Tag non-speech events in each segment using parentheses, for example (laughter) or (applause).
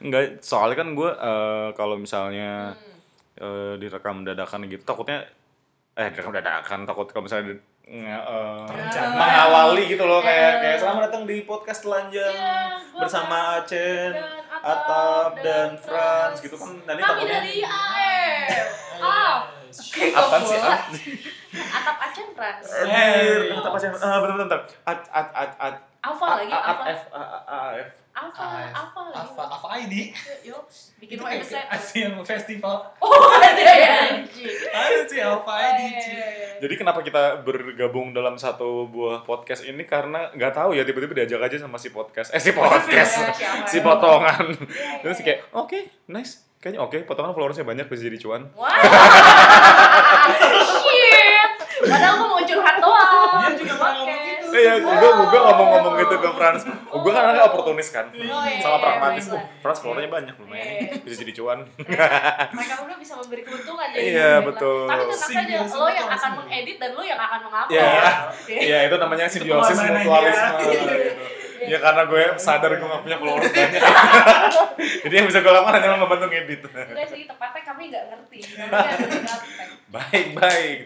Enggak, soalnya kan gue eh, kalau misalnya eh, direkam dadakan gitu takutnya eh direkam dadakan takut kalau misalnya eh, Terencana. mengawali gitu loh kayak Eh. kayak selamat datang di podcast telanjang Iya, gua bersama Acen, dan Atap dan Franz gitu kan nanti Kami takutnya dari AF. Ah, apa sih? Atap Acen Frans. Anjir, Atap Acen. Ah, bentar bentar. At at at at Alfa lagi, A- A- Alfa. F A A- A F. Alfa, AF. Alfa lagi. Apa apa ID? Yuk, bikin website. Asia festival. Oh, ada (laughs) ya anjing. Ada sih Alpha Oh, ID. iya, cuy. iya, iya. Jadi kenapa kita bergabung dalam satu buah podcast ini karena nggak tahu ya tiba-tiba diajak aja sama si podcast eh si (laughs) podcast Iya, si potongan Iya, terus iya, kayak oke nice kayaknya oke potongan followersnya banyak bisa jadi cuan Wah. (laughs) Shit. Padahal gue mau curhat doang. Dia juga gitu. Iya, gue gue ngomong-ngomong gitu ke Frans. Gue kan anaknya oportunis kan, Oh, iya, sama iya, pragmatis. Oh, Frans followernya banyak lumayan, Iya. bisa jadi cuan. (laughs) Mereka berdua bisa memberi keuntungan jadi. Iya, betul. Tapi tenang saja, lo yang akan mengedit dan lo yang akan mengupload. Iya. Iya. Iya, itu namanya simbiosis mutualisme. (laughs) Ya karena gue sadar gue gak punya followers banyak. (laughs) Jadi yang bisa gue lakukan hanya membantu ngedit. Enggak sih, tepatnya kami nggak ngerti. Baik, baik.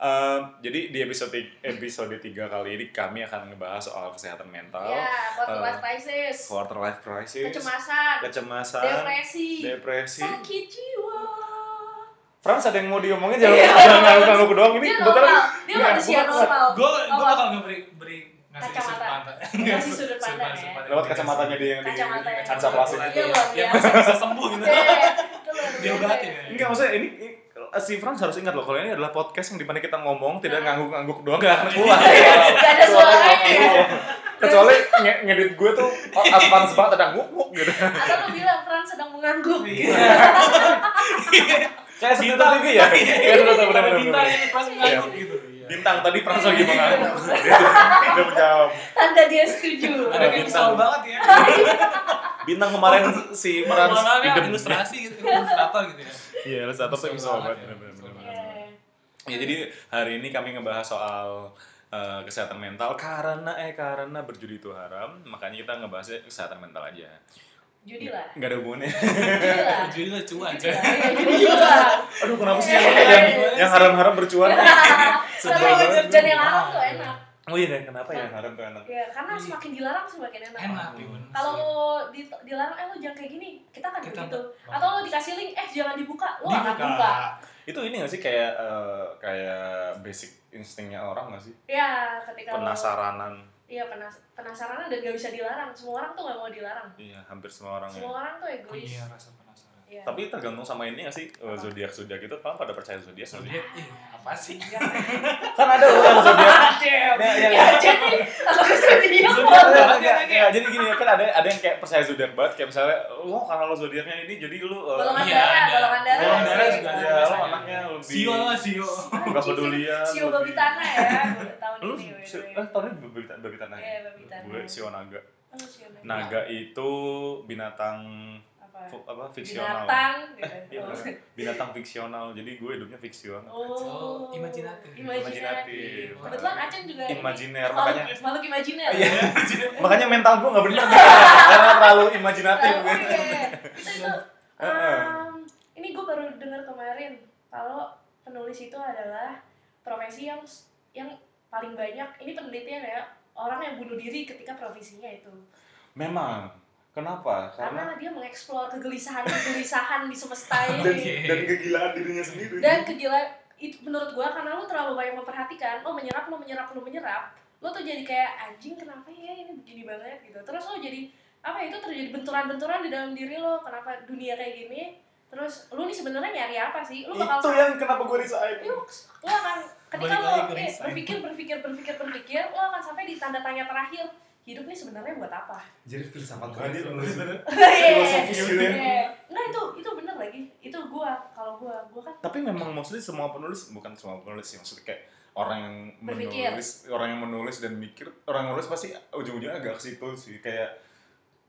Eh, jadi di episode episode 3 kali ini kami akan ngebahas soal kesehatan mental, Ya, quarter life crisis. quarter life crisis, Kecemasan. kecemasan, Depresi. depresi. Sakit jiwa. Frans ada yang mau diomongin jangan jangan ngangguk-ngangguk doang ini Dia kebetulan normal. Dia manusia normal. Gue gue bakal ngeberi beri ngasih Kacamata. sudut pandang. Ngasih sudut pandang, ya. lewat kacamatanya dia yang di kaca plastik Iya, Yang bisa bisa sembuh gitu. Iya, luar Dia obatin ya. Enggak maksudnya ini si Frans harus ingat loh kalau ini adalah podcast yang di mana kita ngomong tidak Ah. ngangguk-ngangguk doang gak akan keluar. Gak ada suaranya ya. Iya. Kecuali nge ngedit gue tuh oh, advance banget ada nguk-nguk gitu. Atau lu bilang Fran sedang mengangguk. Iya. Kayak sebentar TV ya. Kayak sebentar Ada benar-benar. bintang ini pas mengangguk gitu. Iya. Bintang tadi Frans lagi mengangguk. Dia dia menjawab. Tanda dia setuju. Ada Ada kesel banget ya. Bintang kemarin si Frans idem. ilustrasi gitu, ilustrator gitu ya. Iya, ilustrator tuh bisa banget. ya. Iya. Ya jadi hari ini kami ngebahas soal eh, kesehatan mental karena eh karena berjudi itu haram, makanya kita ngebahasnya kesehatan mental aja. Judi lah. Nggak ada hubungannya. Judi lah. (laughs) Cuan. Judi lah. Iya, judi lah. Aduh kenapa sih Iya, yang iya, yang, iya. haram-haram bercuan? (laughs) Dan yang haram tuh enak. Oh iya deh, kenapa yang haram tuh enak? Ya, karena semakin dilarang semakin enak. Enak. Kalau lo di, dilarang, eh lo jangan kayak gini, kita kan Kita begitu. Atau lo dikasih link, eh jangan dibuka, lo akan buka. Dibuka. Itu ini gak sih kayak eh, kayak basic instingnya orang gak sih? Ya, ketika Penasaranan. Iya penas penasaran dan gak bisa dilarang. Semua orang tuh gak mau dilarang. Iya, hampir semua orang ya. Semua orang tuh egois. Punya rasa penasaran. Iya. Tapi tergantung sama ini gak sih eh, zodiak zodiak itu kalian pada percaya zodiak? Zodiak, ih, apa sih? Kan ada loh yang zodiak. Ya, ya, Ya, jadi? Zodiak enggak, enggak, jadi gini kan ada ada yang kayak percaya zodiak banget kayak misalnya lo karena lo zodiaknya ini jadi lo eh, Golongan Iya, darah, ada. golongan darah. Golongan darah juga ada. ya lo anaknya lebih Sio lah, Sio. Nggak pedulian, Sio lebih- babi tanah ya tahun lu ini. eh tahun ini babi tanah babi tanah Iya, babi tanah. gue sio naga Oh, Sio naga itu binatang Apa? apa fiksional Binatang. (laughs) gitu. iya bener. binatang fiksional jadi gue hidupnya fiksional Oh, Oh, imajinatif. Imajinatif. Kebetulan Acen juga imajiner makanya makhluk imajiner. iya (laughs) (laughs) makanya mental gue nggak bener karena terlalu imajinatif gitu iya. Itu, um, ini gue baru dengar kemarin kalau penulis itu adalah profesi yang yang paling banyak ini penelitian ya orang yang bunuh diri ketika profesinya itu memang kenapa? Karena karena dia mengeksplor kegelisahan kegelisahan di semesta dan ini. Dan kegilaan dirinya sendiri. Dan kegila itu menurut gua karena lu terlalu banyak memperhatikan lo menyerap lo menyerap lo menyerap lo tuh jadi kayak anjing kenapa ya ini begini banget? Gitu. Terus lo jadi apa ya, itu terjadi benturan-benturan di dalam diri lo kenapa dunia kayak gini. Terus lu nih sebenarnya nyari apa sih? Lu bakal itu yang kenapa gue resign. Lu, lu akan ketika lo eh, resign. berpikir berpikir berpikir berpikir lo akan sampai di tanda tanya terakhir hidup nih sebenarnya buat apa jadi filsafat banget dia nulis Iya. filosofis gitu ya Iya. Nggak itu itu bener lagi itu gua kalau gua gua kan tapi memang maksudnya semua penulis bukan semua penulis sih maksudnya kayak orang yang Berpikir. menulis orang yang menulis dan mikir orang yang nulis pasti ujung-ujungnya agak ke situ sih kayak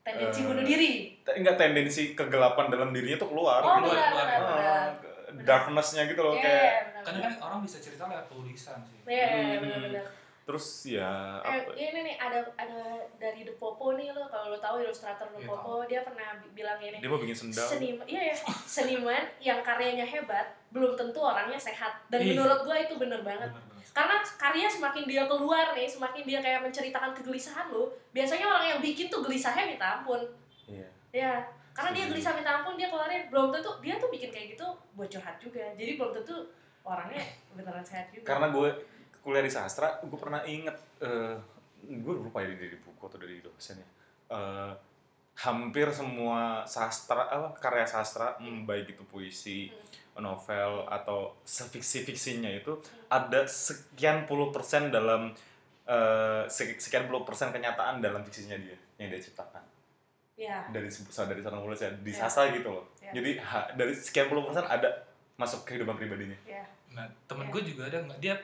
tendensi Eh, bunuh diri enggak tendensi kegelapan dalam dirinya tuh keluar oh gitu benar keluar. benar benar Ah, ke- darkness-nya gitu loh Iya, kayak benar, Kadang benar. kan orang bisa cerita lewat tulisan sih. Iya, Hmm. benar benar terus ya Eh, apa ini nih ada ada dari The Popo nih lo kalau lo tahu ilustrator The Iya, Popo dia pernah bi- bilang ini dia mau bikin sendal. Seniman iya ya (laughs) seniman yang karyanya hebat belum tentu orangnya sehat. Dan Iya. menurut gua itu bener banget. Bener banget. karena karya semakin dia keluar nih semakin dia kayak menceritakan kegelisahan lo biasanya orang yang bikin tuh gelisahnya minta ampun. Iya. Ya karena dia gelisah minta ampun dia keluarin. Belum tentu dia tuh bikin kayak gitu buat curhat juga. Jadi belum tentu orangnya beneran sehat juga. Karena gue kuliah di sastra gue pernah inget eh gue lupa ya dari buku atau dari dosen ya. Eh, hampir semua sastra apa karya sastra hmm, baik itu puisi novel atau sefiksi fiksinya itu ada sekian puluh persen dalam eh, sek- sekian puluh persen kenyataan dalam fiksinya dia yang dia ciptakan. Ya. Dari dari seorang penulis ya di Ya. sastra gitu loh. Ya. jadi ha- dari sekian puluh persen ada masuk kehidupan pribadinya. Ya. Nah, temen Iya. gue juga ada nggak? Dia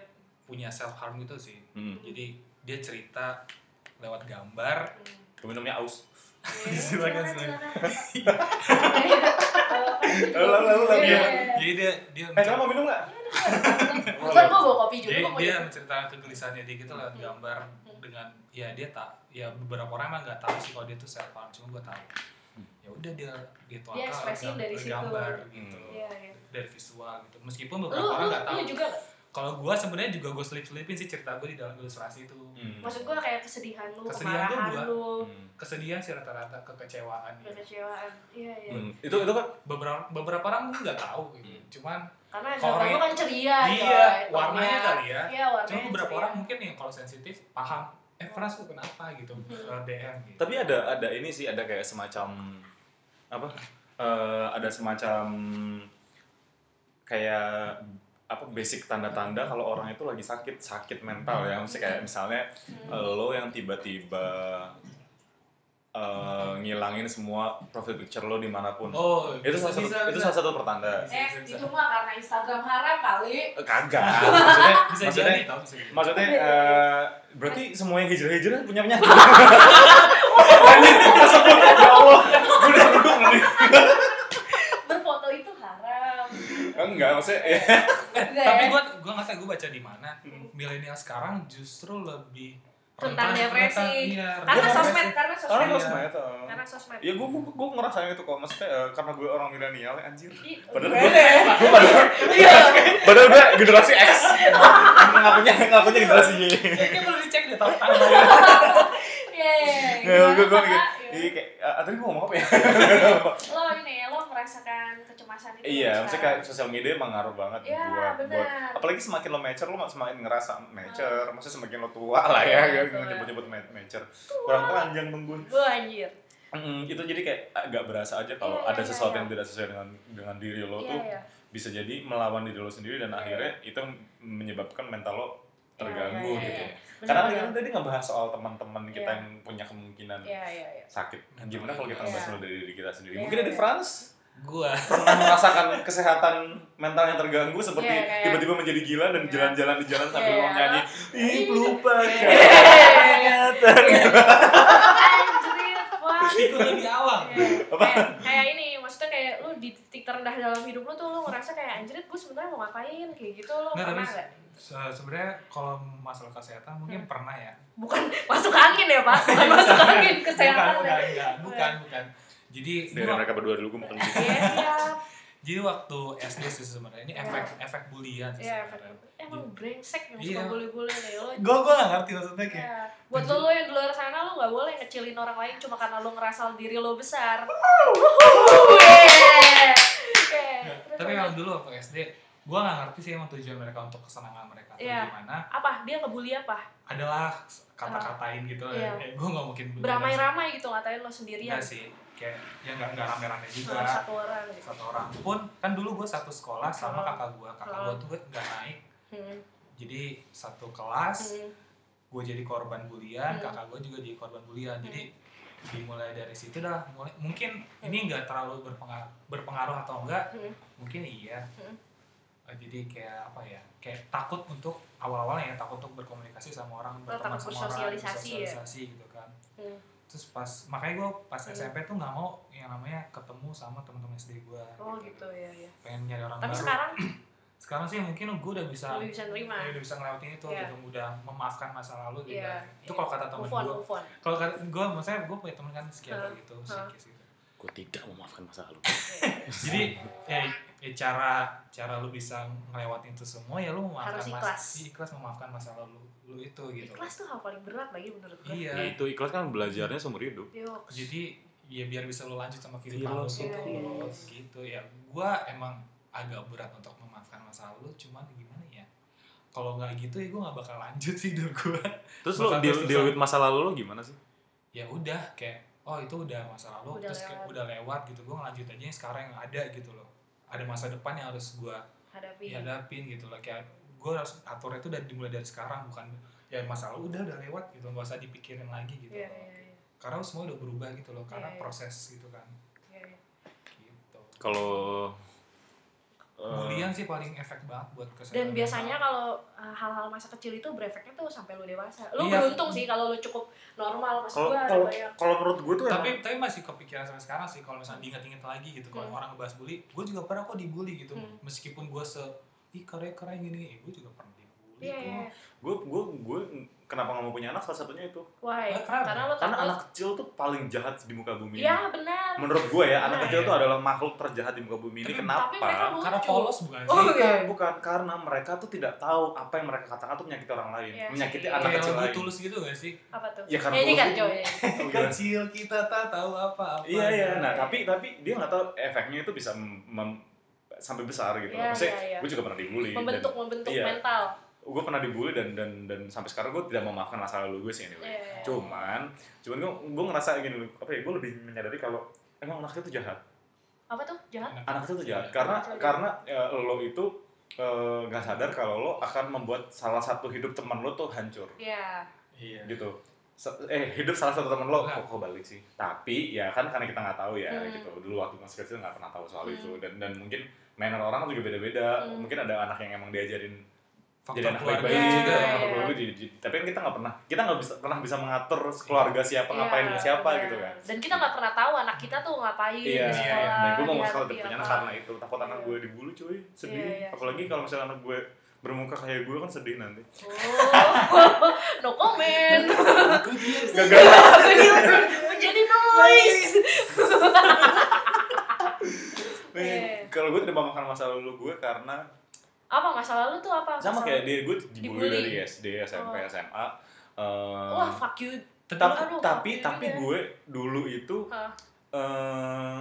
punya self harm gitu sih. hmm. Jadi dia cerita lewat gambar. Hmm. Gue minumnya aus Iya, (laughs) Silakan, silakan. Lalu, lalu, lalu. Iya. Jadi dia dia eh mau minum nggak Bukan gue bawa kopi juga mau dia menceritakan kegelisahannya dia gitu lewat Hmm. gambar dengan ya dia tak ya beberapa orang emang nggak tahu sih kalau dia tuh self harm cuma gue tahu ya udah dia dia tuangkan Dia ekspresiin lewat dari gambar, situ. gambar gitu Hmm. Iya, iya. dari visual gitu meskipun beberapa orang nggak tahu lu juga? Kalau gue sebenarnya juga gue selip selipin sih cerita gue di dalam ilustrasi itu Hmm. Maksud gue kayak kesedihan lu, Kesedihan tuh kemarahan gua- lu, Hmm. kesedihan sih rata-rata kekecewaan gitu. kekecewaan. Iya, iya. Hmm. itu itu kan beberapa beberapa orang mungkin nggak tahu gitu. Hmm. cuman Karena lu yang- kan ceria, iya coy, warnanya kali ya Iya, warnanya cuma beberapa ceria. orang mungkin yang kalau sensitif paham eh Frans lu kenapa gitu Hmm. DM gitu tapi ada ada ini sih ada kayak semacam apa Eh, ada semacam kayak apa basic tanda-tanda kalau orang itu lagi sakit sakit mental ya mesti kayak misalnya Hmm. lo yang tiba-tiba eh, ngilangin semua profile picture lo di mana pun oh itu salah satu bisa, itu bisa. salah satu pertanda Eh, itu mah karena Instagram haram kali. Eh, kagak (laughs) maksudnya bisa maksudnya jadi bisa maksudnya eh, berarti semua yang hijrah-hijrah punya penyakit (laughs) Anjir, tersebut ya Allah gue udah nih. Enggak maksudnya ya tapi ya? gue gue nggak tahu gue baca di mana Hmm. milenial sekarang justru lebih Tentang rentan- depresi. rentan- iya, Karena sosmed, karena Karena sosmed. Iya. sosmed. Karena sosmed. Ya gue gue gue ngerasain itu kok maksudnya eh, karena gue orang milenial ya, anjir. Padahal gue ya? gue padahal Iya. padahal gue generasi X. Ngakunya ngakunya generasi Y. Kayaknya perlu dicek deh tahu tahu (laughs) Iya, iya, iya. Ya gue gue? Iya kayak ah, tadi gue ngomong apa ya? (laughs) Lo ini lo merasakan kecemasan itu. Iya, maksudnya sekarang. kayak sosial media emang ngaruh banget Iya, buat buat benar. apalagi semakin lo mature lo semakin ngerasa mature, maksudnya semakin lo tua lah ya, Iya, ya tua. nyebut-nyebut ma- mature. Kurang telanjang dong gue. Gue anjir. Mm, itu jadi kayak agak berasa aja kalau Iya, ada iya, sesuatu iya. yang tidak sesuai dengan dengan diri lo Iya, tuh iya. bisa jadi melawan diri lo sendiri dan Iya, akhirnya itu menyebabkan mental lo terganggu Iya, iya, gitu. iya. Karena Benar, kan tadi ngebahas soal teman-teman kita Iya. yang punya kemungkinan Iya, sakit. Gimana kalau kita ngebahas dulu dari diri kita sendiri? Mungkin dari iya. Frans gue pernah merasakan kesehatan mental yang terganggu seperti kayak- tiba-tiba menjadi gila dan jalan-jalan di jalan sambil mau nyanyi ih lupa Iya. ingatan itu lebih awal. Apa? Kayak, kayak ini, maksudnya kayak lu di titik terendah dalam hidup lu tuh lu ngerasa kayak anjir gue sebenarnya mau ngapain kayak gitu lu Nggak, pernah nggak? se- sebenarnya kalau masalah kesehatan mungkin Hmm. pernah ya Bukan (laughs) masuk angin ya pak, bukan masuk angin kesehatan. bukan, ya. bukan, enggak, bukan, bukan. Jadi dari gua- mereka berdua dulu gue mau kenal Iya, iya. (laughs) jadi waktu SD sih sebenarnya ini Iya. efek efek bulian sih Iya, sebenarnya. emang brengsek yang Iya. suka boleh-boleh nih lo. Gue gue gak ngerti maksudnya kayak Ya. Buat lo, lo yang di luar sana lo gak boleh ngecilin orang lain cuma karena lo ngerasa diri lo besar. Oke, tapi emang dulu waktu SD gue gak ngerti sih emang tujuan mereka untuk kesenangan mereka atau Iya. gimana apa dia ngebully apa? adalah kata-katain gitu Iya. eh, gue gak mungkin bully Beramai-ramai gitu ngatain lo sendirian. Enggak sih kayak ya nggak nggak rame-rame juga Nah, satu orang gitu. satu orang pun kan dulu gue satu sekolah sama Oh. kakak gue kakak gue Oh. tuh nggak naik Hmm. jadi satu kelas Hmm. gue jadi korban bulian Hmm. kakak gue juga jadi korban bulian jadi dimulai dari situ dah mulai mungkin ini nggak terlalu berpengaruh berpengaruh atau enggak Hmm. mungkin iya Hmm. Eh, jadi kayak apa ya kayak takut untuk awal-awalnya ya takut untuk berkomunikasi sama orang berteman takut sama orang bersosialisasi ya? gitu kan Hmm. terus pas makanya gue pas Hmm. SMP tuh nggak mau yang namanya ketemu sama teman-teman SD gue Oh gitu ya ya. pengen nyari orang Tapi baru sekarang (clears throat) sekarang sih mungkin gue udah bisa lebih bisa nerima. Ya, udah bisa ngelewatin itu Iya. gitu. Udah memaafkan masa lalu gitu Iya, itu iya. kalau kata temen gue kalau kata gue maksudnya gue punya temen kan psikiater Hah, gitu psikis gitu. Gue tidak memaafkan masa lalu. (laughs) Jadi ya, ya cara cara lu bisa ngelewatin itu semua ya lu memaafkan Harus mas- ikhlas. iya, ikhlas memaafkan masa lalu lu itu gitu. Ikhlas tuh hal paling berat lagi menurut gue iya. Ya, itu ikhlas kan belajarnya seumur hidup. Yoks. jadi ya biar bisa lu lanjut sama kehidupan lu gitu gitu ya. Gua emang agak berat untuk masa lalu cuman gimana ya? Kalau nggak gitu ya gue nggak bakal lanjut sih (laughs) hidup gua. Terus lo deal, deal with masa lalu lo gimana sih? Ya udah kayak oh itu udah masa lalu Udah terus kayak lewat. udah lewat gitu gue ngelanjut aja yang sekarang yang ada gitu loh. Ada masa depan yang harus gua hadapi dihadapin gitu loh. Kayak gue harus atur itu dari dimulai dari sekarang bukan ya masa lalu udah udah lewat gitu nggak usah dipikirin lagi gitu iya loh. iya iya. Karena semua udah berubah gitu loh karena Iya, iya. proses gitu kan. Iya iya. gitu. Kalau Bulian sih paling efek banget buat kesehatan. dan biasanya kalau uh, hal-hal masa kecil itu berefeknya tuh sampai lu dewasa lu Iya. beruntung sih kalau lu cukup normal pas kalau gua ada kalau banyak kalau menurut gue tuh tapi emang tapi masih kepikiran sampai sekarang sih kalau misalnya diingat-ingat lagi gitu kalau Hmm. orang ngebahas bully gue juga pernah kok dibully gitu Hmm. meskipun gue se ih keren keren gini eh, gue juga pernah dibully iya kok iya gue gue gue kenapa nggak mau punya anak? Salah satunya itu. Why? Kenapa? karena lu karena anak kecil tuh paling jahat di muka bumi ini. iya benar. Menurut gue ya anak kecil ya. tuh adalah makhluk terjahat di muka bumi ini. Tapi- kenapa karena polos bukan? Sih Oh, bukan iya. bukan. Karena mereka tuh tidak tahu apa yang mereka katakan tuh menyakiti orang lain Iya. menyakiti sih. anak kayak kecil lain. tulus gitu gak sih? Apa tuh? Ya, karena ini tulus. Kan (laughs) ya. Oh, gila. kecil kita tak tahu apa apa iya. Iya. Nah tapi tapi dia nggak tahu efeknya itu bisa mem- sampai besar gitu. Iya, maksudnya iya, iya. gue juga pernah dibully membentuk membentuk iya. mental gue pernah dibully dan dan dan sampai sekarang gue tidak memaafkan masa lalu gue sih anyway. Iya. cuman cuman gue gue ngerasa gini apa ya gue lebih menyadari kalau emang anak tuh jahat. Apa tuh? Jahat? Anak kecil tuh jahat. Iya. karena kecil karena ya, lo itu eh, nggak sadar kalau lo akan membuat salah satu hidup teman lo tuh hancur. Iya. Iya. Gitu. Eh hidup salah satu teman lo kok kok balik sih? Tapi ya kan karena kita nggak tahu ya Hmm. gitu. Dulu waktu masih kecil nggak pernah tahu soal Hmm. itu. Dan dan mungkin manner orang juga beda-beda. Hmm. mungkin ada anak yang emang diajarin faktor jadi anak keluarga. baik-baik Iya, juga iya, faktor iya. keluarga jadi- jadi- tapi kan kita nggak pernah kita nggak bisa pernah bisa mengatur keluarga siapa ngapain Iya, ke siapa gitu kan. Dan kita nggak pernah tahu anak kita tuh ngapain iya di sekolah dan gue mau hati punya anak karena itu takut anak Iya. gue dibully cuy. Sedih. Iya, iya. apalagi kalau misalnya anak gue bermuka kayak gue kan sedih nanti. Oh. (laughs) No comment. Aku diam sih. gagal (laughs) menjadi noise kalau gue tidak memakan masa lalu gue karena apa masa lalu tuh apa? Sama kayak dia gue dibully. dari SD SMP Oh. SMA. Eh, wah fuck you. Tapi tapi aduh, tapi fuck you tapi gue dulu itu Hah. eh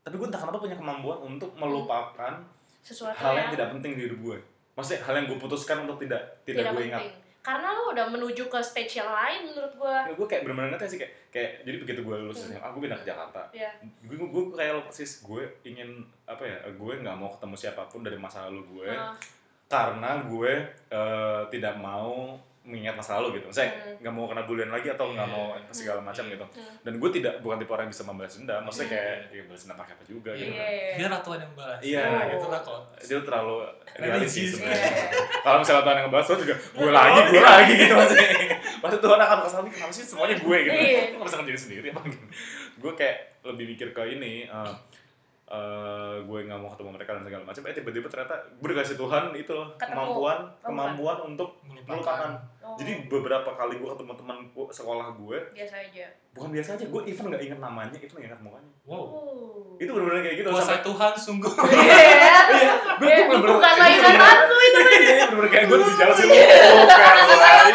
tapi gue entah kenapa punya kemampuan untuk melupakan sesuatu hal yang yang tidak penting di hidup gue. Maksudnya hal yang gue putuskan untuk tidak tidak, tidak gue ingat. penting karena lu udah menuju ke stage yang lain menurut gua Ya, gue kayak bener-bener ngerti sih kayak kayak jadi begitu gue lulus SMA gue pindah ke Jakarta ya gue gue kayak lo persis gue ingin apa ya gue nggak mau ketemu siapa pun dari masa lalu gue Ah, karena gue eh, tidak mau mengingat masa lalu gitu saya Hmm. nggak mau kena bulian lagi atau nggak mau Hmm. segala macam gitu Hmm. dan gue tidak bukan tipe orang yang bisa membalas dendam maksudnya Hmm. kayak ya balas dendam pakai apa juga gitu iya kan biar Tuhan yang balas Iya, nah, gitu. gitu lah kalau dia terlalu idealis sih Religius. sebenarnya Iya. (laughs) kalau misalnya Tuhan yang ngebahas lo juga gue Oh, lagi gue iya. lagi gitu maksudnya. Pasti Tuhan akan kesal nih kenapa sih semuanya gue? gitu. Iya. gue nggak bisa ngerjain sendiri apa gitu gue kayak lebih mikir ke ini eh, eh, gue nggak mau ketemu mereka dan segala macam. Eh tiba-tiba ternyata gue dikasih Tuhan itu loh, Ketemu. kemampuan kemampuan untuk melupakan. Oh, jadi beberapa kali gue ketemu teman gue- sekolah gue biasa aja bukan biasa aja gue even nggak inget namanya even nggak inget mukanya. Wow. Oh. Itu benar-benar kayak gitu kuasa sampai Tuhan sungguh. (laughs) Iya. Iya gue bener-bener bukan gue mainan bener-bener- aku itu iya bener-bener kayak gue di jalan sih bukan lain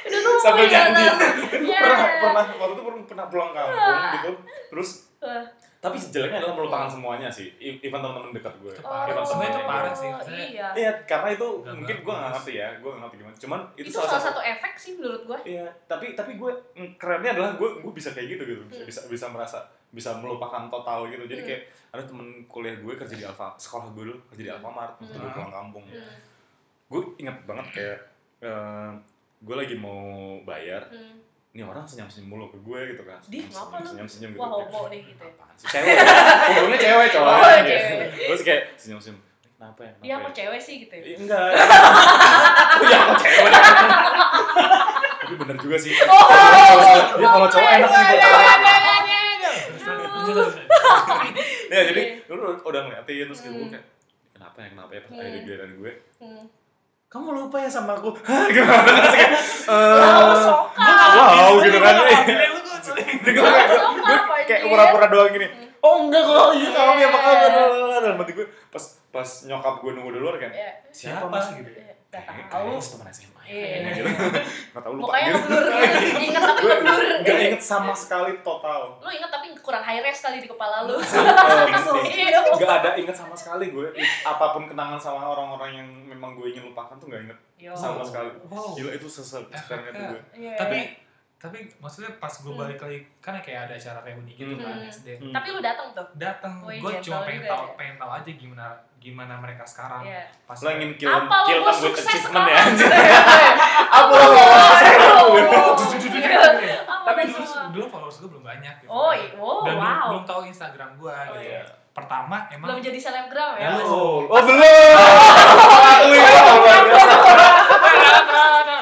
itu tuh sambil mainan nyanyi. Aku. itu Iya. pernah pernah waktu itu pernah, pulang kampung gitu terus Wah. Tapi jeleknya adalah melupakan semuanya sih even teman-teman dekat gue Itu Oh, parah. Even Sebenarnya itu parah gue. sih, maksudnya. iya iya karena itu Gak mungkin gue nggak ngerti ya gue nggak ngerti gimana cuman itu, itu, salah satu efek sih menurut gua Iya, tapi tapi gue mm, kerennya adalah gue gue bisa kayak gitu gitu, bisa Hmm. bisa, bisa merasa bisa melupakan total gitu. Jadi Hmm. kayak ada temen kuliah gue kerja di Alfa, sekolah gue dulu kerja di Hmm. Alfamart, waktu gue Hmm. pulang kampung. hmm. Gue inget banget kayak eh, gue lagi mau bayar, Hmm. Ini orang senyum senyum mulu ke gue gitu kan, lu? senyum senyum gitu. wah homo nih gitu ya Apaan sih cewek? Umurnya (laughs) cewek coy. Oh, Iya. cewek. Terus kayak senyum senyum. Kenapa ya? Kenapa dia ya? cewek sih gitu ya Iya, Enggak. Oh, ya kok cewek. Tapi bener juga sih. Oh, Dia kalau cowok enak sih. Ya jadi lu udah ngeliatin terus gitu kayak kenapa ya kenapa ya pas akhirnya giliran gue. Kamu lupa ya sama aku. (laughs) Hah, gimana kayak Wow, eh, soka. wow gitu kan. kok sorry. Jadi gue kayak, pura-pura doang gini. (laughs) Oh enggak kok. Iya kami apa kabar Yeah. dalam hati gue pas pas nyokap gue nunggu di luar kan Iya. siapa mas? gitu. Iya, Gak tahu. kayaknya teman SMA ya, Iya. kayaknya gitu nggak tahu lupa Mukanya ngeblur gitu. Ingat tapi gue ngeblur. nggak inget sama sekali total Lu inget tapi kurang high res kali di kepala lu. Iya. nggak ada inget sama sekali gue apa pun kenangan sama orang-orang yang memang gue ingin lupakan tuh nggak inget sama sekali gila itu sesekarang itu gue Iya. Tapi tapi maksudnya pas gue Hmm. balik lagi kan kayak ada acara reuni gitu kan Hmm. SD Hmm. Tapi lu datang tuh. datang Wih, gue gentle cuma pengen tahu ya. pengen tahu aja gimana gimana mereka sekarang Iya. pas lo ingin kill Apa kill with sukses achievement sekarang? ya anjir Apa lu (laughs) lu? tapi dulu dulu followers gue belum banyak gitu Oh, i- oh, dan wow. belum tahu Instagram gue Oh, gitu iya. pertama emang Belum jadi selebgram ya? Belum. oh oh belum luar biasa.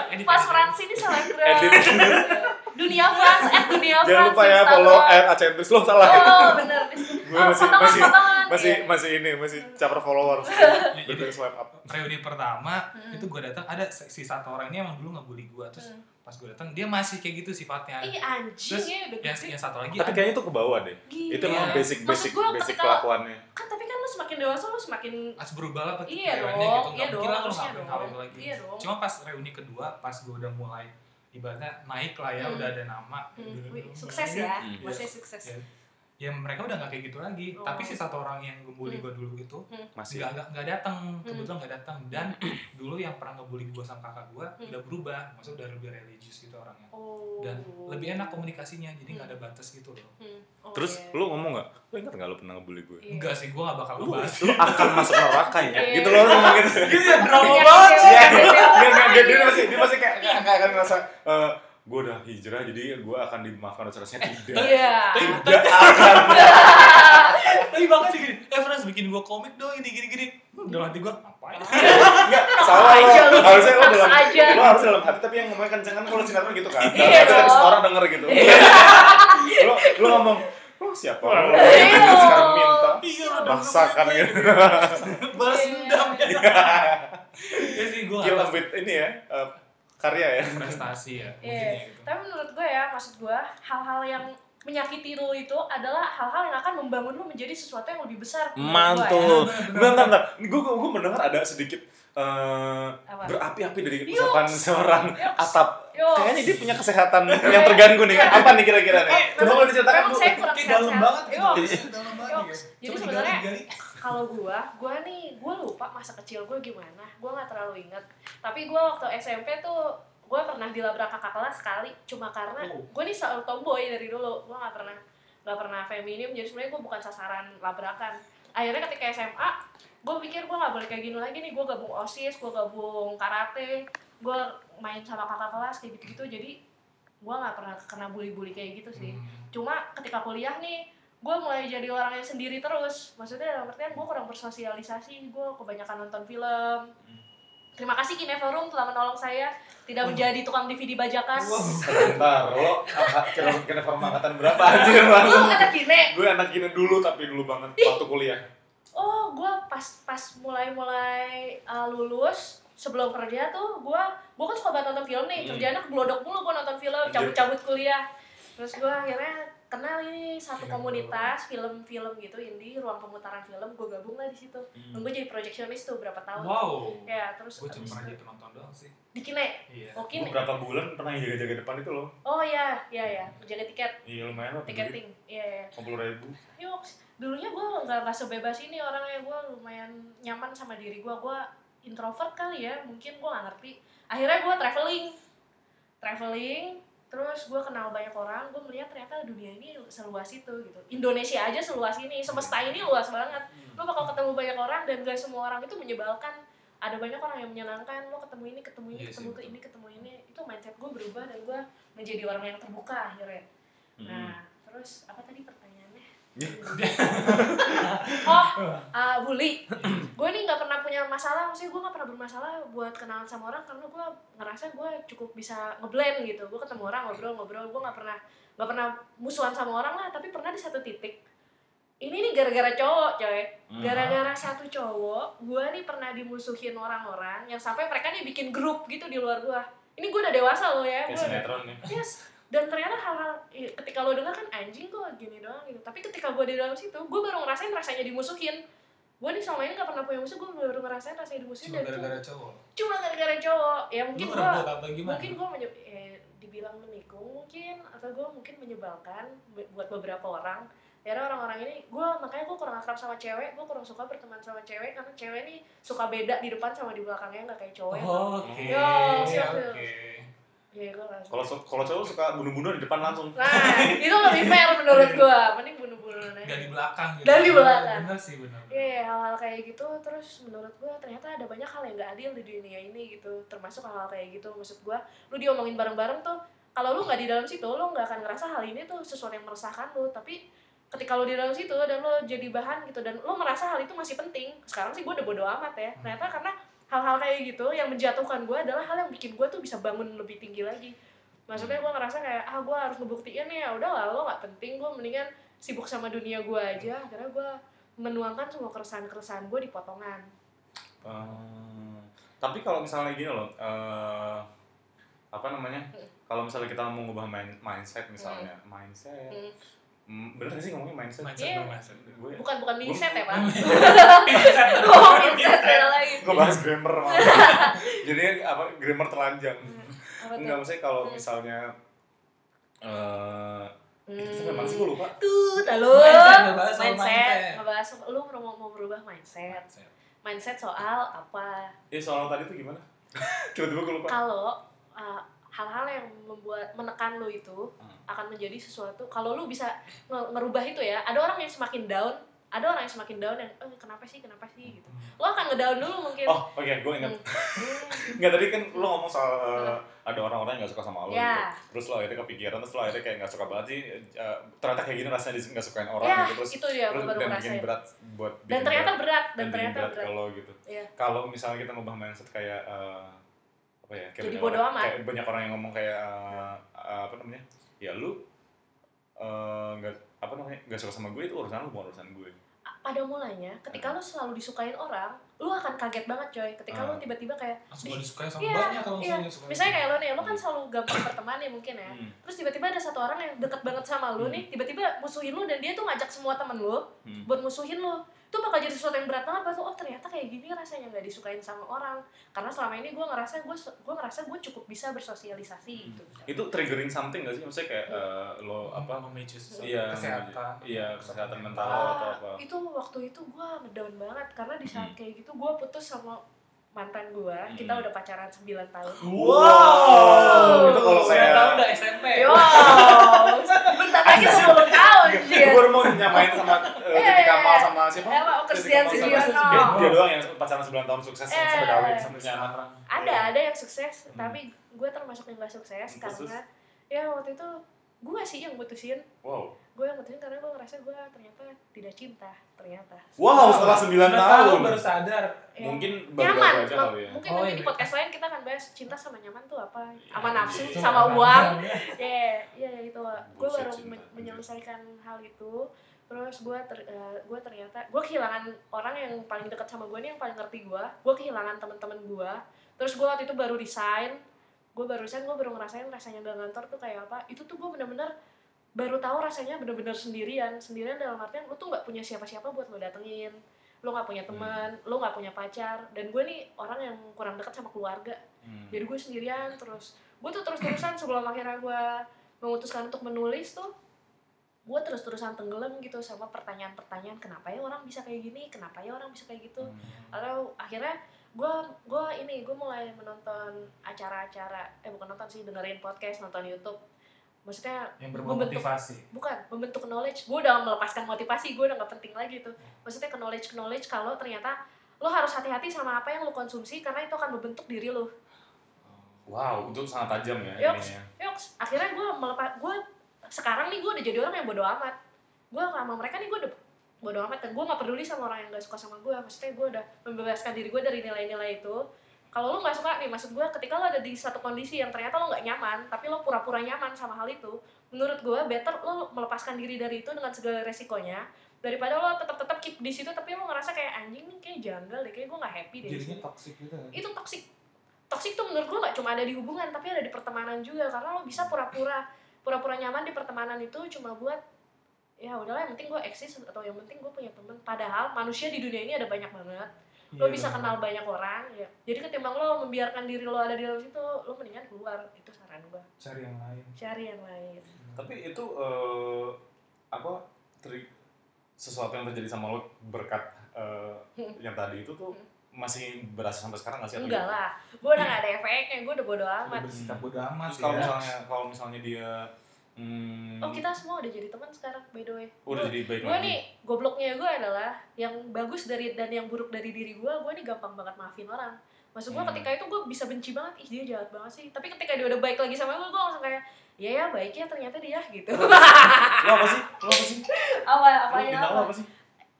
Edit, Pas edit. Frans ini selebgram. Edit. (laughs) Dunia Frans, at Dunia Frans. jangan lupa ya Instagram. follow at Acentris lo salah Oh, bener. (laughs) gue masih potongan, masih potongan. masih Iya. masih ini masih caper followers (laughs) Jadi, Betul swipe up reuni pertama Hmm. itu gue datang ada si satu orang ini emang dulu ngebully gue terus Hmm. pas gue datang dia masih kayak gitu sifatnya Ih anjing terus ya udah yang, satu lagi tapi kayaknya itu ke bawah deh Gila. itu memang Iya. basic Maksud basic gua basic kelakuannya Kan tapi kan lu semakin dewasa lu semakin harus berubah lah pakai Iya dong, gitu iya nggak mungkin dong, lah hal itu lagi Iya dong. cuma pas reuni kedua pas gue udah mulai ibaratnya naik lah ya Hmm. udah ada nama Hmm, Dulu- sukses dulu- ya, Hmm. maksudnya sukses. Ya, ya mereka udah nggak kayak gitu lagi Oh. tapi si satu orang yang ngebully Hmm. gue dulu itu masih nggak nggak nggak datang Hmm. kebetulan nggak datang dan (clears throat) dulu yang pernah ngebully gue sama kakak gue Hmm. udah berubah maksudnya udah lebih religius gitu orangnya Oh. dan lebih enak komunikasinya jadi nggak ada batas gitu loh Hmm. Oh, terus iya. lu ngomong nggak lu ingat nggak lu pernah ngebully gue Iya. enggak sih gue nggak bakal lu, ngebahas lu akan masuk neraka ya Iya. gitu loh lu ngomong gitu gitu ya drama Iya, banget iya, iya, enggak, iya. enggak, dia, masih, dia masih kayak, kayak, kayak akan ngerasa, eh, gue udah hijrah, jadi gue akan dimaafkan dosa dosanya tidak. (laughs) Iya. Tidak (laughs) akan. tapi bahkan sih gini eh Frans bikin gue komik dong ini gini gini dalam hati gue ngapain Enggak, salah aja lo. lu. Harusnya lo dalam, aja. lo harus dalam hati, tapi yang ngomongnya kenceng kan kalau sinetron gitu kan. Iya tapi dong. orang denger gitu. (laughs) lo, lo ngomong, lo siapa? Lo Iya. sekarang minta. iya lo Rasakan gitu. balas Iya. dendam ya ya sih gue Kill with ini ya, eh, karya ya. prestasi ya mungkin Iya. ya gitu Tapi menurut gue ya, maksud gue hal-hal yang menyakiti lu itu adalah hal-hal yang akan membangun lu menjadi sesuatu yang lebih besar. ya. Mantul. Enggak, enggak, enggak. Gue gue mendengar ada sedikit eh, Apa? berapi-api dari ucapan seorang Yuks. atap. Yuks. Kayaknya dia punya kesehatan yang terganggu nih. Apa nih kira-kira nih? Eh, Coba boleh diceritakan kurang kayak dalam banget gitu. Iya, dalam banget gitu. Jadi sebenarnya-. Kalau gua, gua nih, gua lupa masa kecil gua gimana. Gua nggak terlalu inget. Tapi gua waktu SMP tuh gua pernah dilabrak kakak kelas sekali cuma karena Oh. gua nih selalu tomboy dari dulu. Gua nggak pernah nggak pernah feminim jadi sebenarnya gua bukan sasaran labrakan. Akhirnya ketika SMA, gua pikir gua nggak boleh kayak gini lagi nih. Gua gabung osis, gua gabung karate, gua main sama kakak kelas kayak gitu-gitu. Jadi gua nggak pernah kena bully-bully kayak gitu sih Hmm. cuma ketika kuliah nih gue mulai jadi orang yang sendiri terus. Maksudnya dalam artian gue kurang bersosialisasi. Gue kebanyakan nonton film. Terima kasih Kineforum telah menolong saya tidak menjadi tukang DVD bajakan. Sebentar, lo kira (laughs) form angkatan berapa? (laughs) Anjir Bang? lu anak kine. Gue anak gini dulu tapi dulu banget waktu kuliah. oh gue pas pas mulai mulai uh, lulus sebelum kerja tuh gue gue kan suka banget nonton film nih. Hmm. kerjanya keblodok mulu gue nonton film cabut-cabut kuliah. Terus gue akhirnya kenal ini satu Film. komunitas film-film gitu indie ruang pemutaran film gue gabung lah di situ. Dan gue jadi projectionist tuh berapa tahun. Wow. Ya terus gue cuma pernah jadi penonton doang sih. Di kine? Iya. Oh Gue kine berapa bulan pernah jaga-jaga depan itu loh. oh iya. Iya iya. Jaga tiket. Iya lumayan lah. tiketing. iya iya. Sepuluh ribu. yuk dulunya gue nggak nggak sebebas ini orangnya. Gue lumayan nyaman sama diri gue gue introvert kali ya. Mungkin gue nggak ngerti. Akhirnya gue traveling. Traveling terus gue kenal banyak orang gue melihat ternyata dunia ini seluas itu gitu Indonesia aja seluas ini semesta ini luas banget lo bakal ketemu banyak orang dan gak semua orang itu menyebalkan ada banyak orang yang menyenangkan lo ketemu ini ketemu ini Iya ketemu betul. ini ketemu ini itu mindset gue berubah dan gue menjadi orang yang terbuka akhirnya Hmm. Nah, terus apa tadi pertanyaannya? Ya. (laughs) oh, uh, bully. gue nih nggak pernah punya masalah, maksudnya gue nggak pernah bermasalah buat kenalan sama orang karena gue ngerasa gue cukup bisa ngeblend gitu. Gue ketemu orang ngobrol-ngobrol, gue nggak pernah nggak pernah musuhan sama orang lah, tapi pernah di satu titik ini nih gara-gara cowok coy Hmm. gara-gara satu cowok gue nih pernah dimusuhin orang-orang yang sampai mereka nih bikin grup gitu di luar gue ini gue udah dewasa loh ya Kayak sinetron nih. yes dan ternyata hal-hal ketika lo dengar kan anjing kok gini doang gitu. Tapi ketika gue di dalam situ gue baru ngerasain rasanya dimusuhin. Gue nih selama ini gak pernah punya musuh gue baru ngerasain rasanya dimusuhin Cuma gara-gara cowok. cuma gara-gara cowok. Ya mungkin gue mungkin gue menye eh, dibilang menikung mungkin atau gue mungkin menyebalkan bu- buat beberapa orang. Karena orang-orang ini gue makanya gue kurang akrab sama cewek gue kurang suka berteman sama cewek karena cewek ini suka beda di depan sama di belakangnya nggak kayak cowok ya Oh, Oke. Yo, Oke. Ya suka. Kalau kalau cowok suka bunuh-bunuh di depan langsung. nah itu lebih fair menurut gue mending bunuh-bunuh Gak di belakang gitu. Dan di belakang. Bener sih bener. Iya, hal-hal kayak gitu terus menurut gue ternyata ada banyak hal yang gak adil di dunia ini gitu termasuk hal-hal kayak gitu maksud gue lu diomongin bareng-bareng tuh kalau lu nggak di dalam situ lu nggak akan ngerasa hal ini tuh sesuatu yang meresahkan lu tapi ketika lu di dalam situ dan lu jadi bahan gitu dan lu merasa hal itu masih penting sekarang sih gue udah bodo amat ya ternyata karena hal-hal kayak gitu yang menjatuhkan gue adalah hal yang bikin gue tuh bisa bangun lebih tinggi lagi maksudnya gue ngerasa kayak ah gue harus ngebuktiin nih ya udah lah lo nggak penting gue mendingan sibuk sama dunia gue aja karena gue menuangkan semua keresahan-keresahan gue di potongan Eh, tapi kalau misalnya gini loh, eh, apa namanya? Hmm. Kalau misalnya kita mau ngubah main- mindset misalnya, mindset, Hmm. Hmm, bener sih ngomongnya mindset? Mindset dong, mindset. Gue bukan bukan mini set ya pak Mindset. oh mini set beda lagi gue bahas grammar malah. (laughs) Jadi apa grammar telanjang. tuh Enggak maksudnya kalau Hmm. misalnya eh itu Hmm. mana sih gue lupa. tuh lalu Mindset, mindset mindset. ngebahas lu mau mau berubah mindset Mindset. mindset soal apa Eh soal tadi tuh gimana? (laughs) Tiba-tiba gue lupa. kalau uh, hal-hal yang membuat menekan lu itu Hmm. akan menjadi sesuatu kalau lu bisa nge- ngerubah itu ya ada orang yang semakin down ada orang yang semakin down yang eh kenapa sih kenapa sih gitu lo akan ngedown dulu mungkin Oh, oke, gue ingat. Hmm. (laughs) Enggak tadi kan lo ngomong soal uh, ada orang-orang yang gak suka sama lo Ya. gitu. Terus lo akhirnya kepikiran, terus lo akhirnya kayak gak suka banget sih. uh, ternyata kayak gini rasanya di gak sukain orang ya gitu. Terus, itu dia terus baru dan bikin berat buat dan ternyata berat, berat dan ternyata berat berat kalau gitu. Iya. Kalau misalnya kita ngubah mindset kayak uh, apa ya? Kayak Jadi banyak bodo orang- amat. Kayak banyak orang yang ngomong kayak uh, uh, apa namanya? Ya lu uh, nggak apa namanya? Gak suka sama gue itu urusan lu bukan urusan gue. pada mulanya ketika lo selalu disukain orang lo akan kaget banget coy ketika lo Ah. tiba-tiba kayak Langsung gak disukai sama Iya, banyak kalau iya. misalnya suka. misalnya kayak lo nih lo kan selalu gampang berteman ya mungkin ya Hmm. terus tiba-tiba ada satu orang yang deket banget sama lo nih tiba-tiba musuhin lo dan dia tuh ngajak semua temen lo Hmm. buat musuhin lo itu bakal jadi sesuatu yang berat banget pas oh ternyata kayak gini rasanya nggak disukain sama orang karena selama ini gue ngerasa gue gue ngerasa gue cukup bisa bersosialisasi gitu Itu triggering something gak sih? Maksudnya kayak uh, lo apa? apa memicu sesuatu Iya, kesehatan. iya, kesehatan mental. Ah, atau apa? itu waktu itu gue ngedown banget karena di saat Hmm. kayak gitu gue putus sama mantan gue kita Hmm. udah pacaran 9 tahun Wow, itu kalau Saya saya tahu udah SMP. Wow, bentar lagi 10 tahun Gue sih. baru mau nyamain sama uh, Titi Eh, Kamal sama siapa? Kamal sama- Sugiono. Dia, doang yang pacaran 9 tahun sukses sampai kawin sampai punya anak. Ada, ada yang sukses, Hmm. tapi gue termasuk yang gak sukses karena ya waktu itu gue sih yang mutusin. Wow. Gue yang mutusin karena gue ngerasa gue ternyata tidak cinta, ternyata. Wow, setelah 9 tahun. baru sadar. Ya. Mungkin nyaman, aja kali ya. mungkin Oh, nanti iya. di podcast lain kita akan bahas cinta sama nyaman tuh apa, sama Iya, nafsu, iya. sama uang, (laughs) ya, ya itu. Gue baru cinta, menyelesaikan hal itu. Terus gue ter, eh, gue ternyata gue kehilangan orang yang paling dekat sama gue nih yang paling ngerti gue. Gue kehilangan teman-teman gue. Terus gue waktu itu baru resign. Gue baru resign, gue baru ngerasain rasanya gak ngantor tuh kayak apa. Itu tuh gue bener-bener baru tahu rasanya bener-bener sendirian. Sendirian dalam artian lu tuh nggak punya siapa-siapa buat lo datengin. Lo nggak punya teman, lo nggak punya pacar. Dan gue nih orang yang kurang dekat sama keluarga Hmm. jadi gue sendirian terus gue tuh terus terusan sebelum akhirnya gue memutuskan untuk menulis tuh gue terus terusan tenggelam gitu sama pertanyaan-pertanyaan kenapa ya orang bisa kayak gini kenapa ya orang bisa kayak gitu Hmm. atau akhirnya gue gue ini gue mulai menonton acara-acara eh bukan nonton sih dengerin podcast nonton YouTube maksudnya Yang Membentuk- bermotivasi. bukan membentuk knowledge. Gue udah melepaskan motivasi gue udah nggak penting lagi tuh. Maksudnya ke knowledge knowledge kalau ternyata lo harus hati-hati sama apa yang lo konsumsi karena itu akan membentuk diri lo. Wow, itu sangat tajam ya Yoks. Yoks, akhirnya gue melepas gue sekarang nih gue udah jadi orang yang bodoh amat. Gue sama mereka nih gue udah bodoh amat dan gue nggak peduli sama orang yang gak suka sama gue maksudnya gue udah membebaskan diri gue dari nilai-nilai itu kalau lo nggak suka nih maksud gue ketika lo ada di satu kondisi yang ternyata lo nggak nyaman tapi lo pura-pura nyaman sama hal itu menurut gue better lo melepaskan diri dari itu dengan segala resikonya daripada lo tetap tetap keep di situ tapi lo ngerasa kayak anjing nih kayak janggal deh kayak gue nggak happy deh. Di jadinya sini." toxic gitu kan itu toxic. Toxic tuh menurut gue gak cuma ada di hubungan tapi ada di pertemanan juga karena lo bisa pura-pura pura-pura nyaman di pertemanan itu cuma buat ya udahlah yang penting gue eksis atau yang penting gue punya temen. Padahal manusia di dunia ini ada banyak banget lo Iya, bisa bener. kenal banyak orang ya jadi ketimbang lo membiarkan diri lo ada di dalam situ lo mendingan keluar itu saran gue cari yang lain cari yang lain Tapi itu eh, apa tri- sesuatu yang terjadi sama lo berkat eh, Hmm. yang tadi itu tuh masih berasa sampai sekarang nggak sih? atau enggak lah gue udah gak ada efeknya gue udah bodo Udah amat bersikap bodo amat Terus kalau ya. misalnya kalau misalnya dia hmm, oh kita semua udah jadi teman sekarang by the way udah Gua- jadi baik gue nih gobloknya gue adalah yang bagus dari dan yang buruk dari diri gue gue nih gampang banget maafin orang maksud gue Hmm. ketika itu gue bisa benci banget ih dia jahat banget sih tapi ketika dia udah baik lagi sama gue gue langsung kayak ya ya baiknya ternyata dia gitu Lo apa sih? Lo apa sih? (laughs) apa apa ya apa apa sih?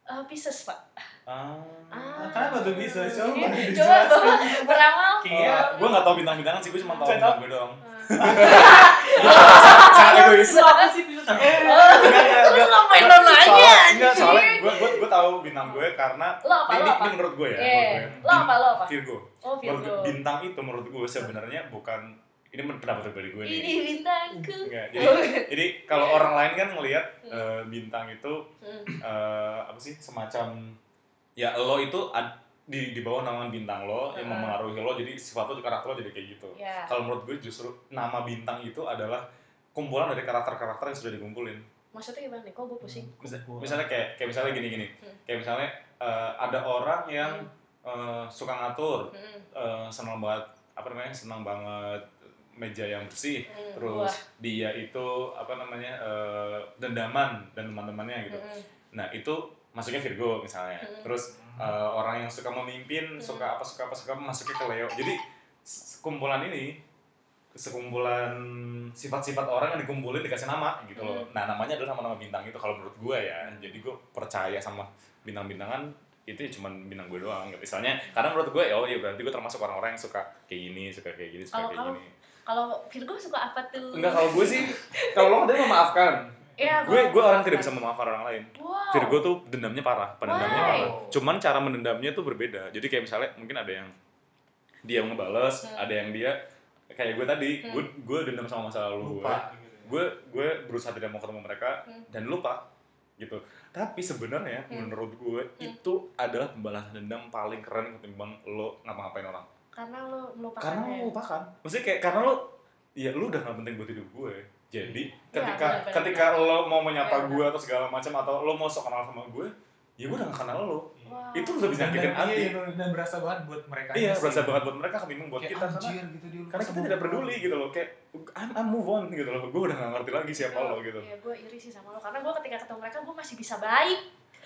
Eh, Pisces pak Ah. Ah. kenapa tuh bisa coba Iya, coba ber- beramal Oh. gue gak tau bintang-bintangan sih, gue cuma tau bintang gue doang. (laughs) (laughs) Sangat egois. Lu apa sih enggak, Lu enggak. ngapain Enggak, lo nanya, soalnya- anjing? Enggak, soalnya gue gue gue tahu bintang gue karena lo apa ini, lo apa ini menurut gue ya. Eh, gue. lo apa lo apa Virgo. oh Virgo bintang itu menurut gue sebenarnya bukan ini pendapat pribadi gue nih. ini bintangku Enggak, jadi jadi kalau orang lain kan ngelihat eh, bintang itu Hmm. eh, apa sih semacam ya lo itu ad- di di bawah naungan bintang lo yang Heeh. mempengaruhi lo jadi sifat lo karakter lo jadi kayak gitu. ya Kalau menurut gue justru nama bintang itu adalah kumpulan dari karakter-karakter yang sudah dikumpulin. maksudnya gimana nih kok gue pusing Mis- Kumpulan. Misalnya kayak kayak misalnya gini-gini. Hmm. Kayak misalnya eh, ada orang yang eh, suka ngatur, Hmm, eh, senang banget apa namanya? senang banget meja yang bersih. hmm, Terus gua. dia itu apa namanya? eh, dendaman dan teman-temannya gitu. Hmm, Nah, itu masuknya Virgo misalnya. Hmm. Terus eh, orang yang suka memimpin, Hmm. suka apa suka apa suka apa, masuknya ke Leo. Jadi kumpulan ini sekumpulan sifat-sifat orang yang dikumpulin dikasih nama gitu loh. Hmm. Nah, namanya adalah nama-nama bintang itu kalau menurut gue ya. Jadi gue percaya sama bintang-bintangan itu ya cuman bintang gue doang gitu. Misalnya karena menurut gue oh ya berarti gue termasuk orang-orang yang suka kayak gini, suka kayak gini, suka Kalau- kayak kalau- gini. kalau Virgo suka apa tuh Enggak kalau gue sih kalau lo dia memaafkan. Iya, gue gue orang tidak bisa memaafkan orang lain. wow Virgo tuh dendamnya parah, pendendamnya Why? parah. Cuman cara menendamnya tuh berbeda. Jadi kayak misalnya mungkin ada yang dia ngebales, Hmm. ada yang dia kayak gue tadi, Hmm. gue gue dendam sama masa lalu gue. lupa gitu ya. Gue gue berusaha tidak mau ketemu mereka Hmm. dan lupa gitu. Tapi sebenarnya Hmm. menurut gue itu adalah pembalasan dendam paling keren ketimbang lo ngapa-ngapain orang. karena lo melupakan Karena lo lupakan. Maksudnya kayak karena lo ya lu udah gak penting buat hidup gue. Jadi Ya, ketika benar, benar, ketika lo mau menyapa Ya, gue atau segala macam atau lo mau sok kenal sama gue, ya gue udah gak kenal lo. Wow. Itu lebih dan, nyakitin hati. iya, dan berasa banget buat mereka Iya, sih. berasa banget buat mereka, kebingung buat kayak kita karena anjir gitu dia lupa karena kita tidak peduli gitu loh kayak I'm, I'm move on gitu loh gue udah gak ngerti lagi siapa lo gitu Iya, gue iri sih sama lo karena gue ketika ketemu mereka gue masih bisa baik.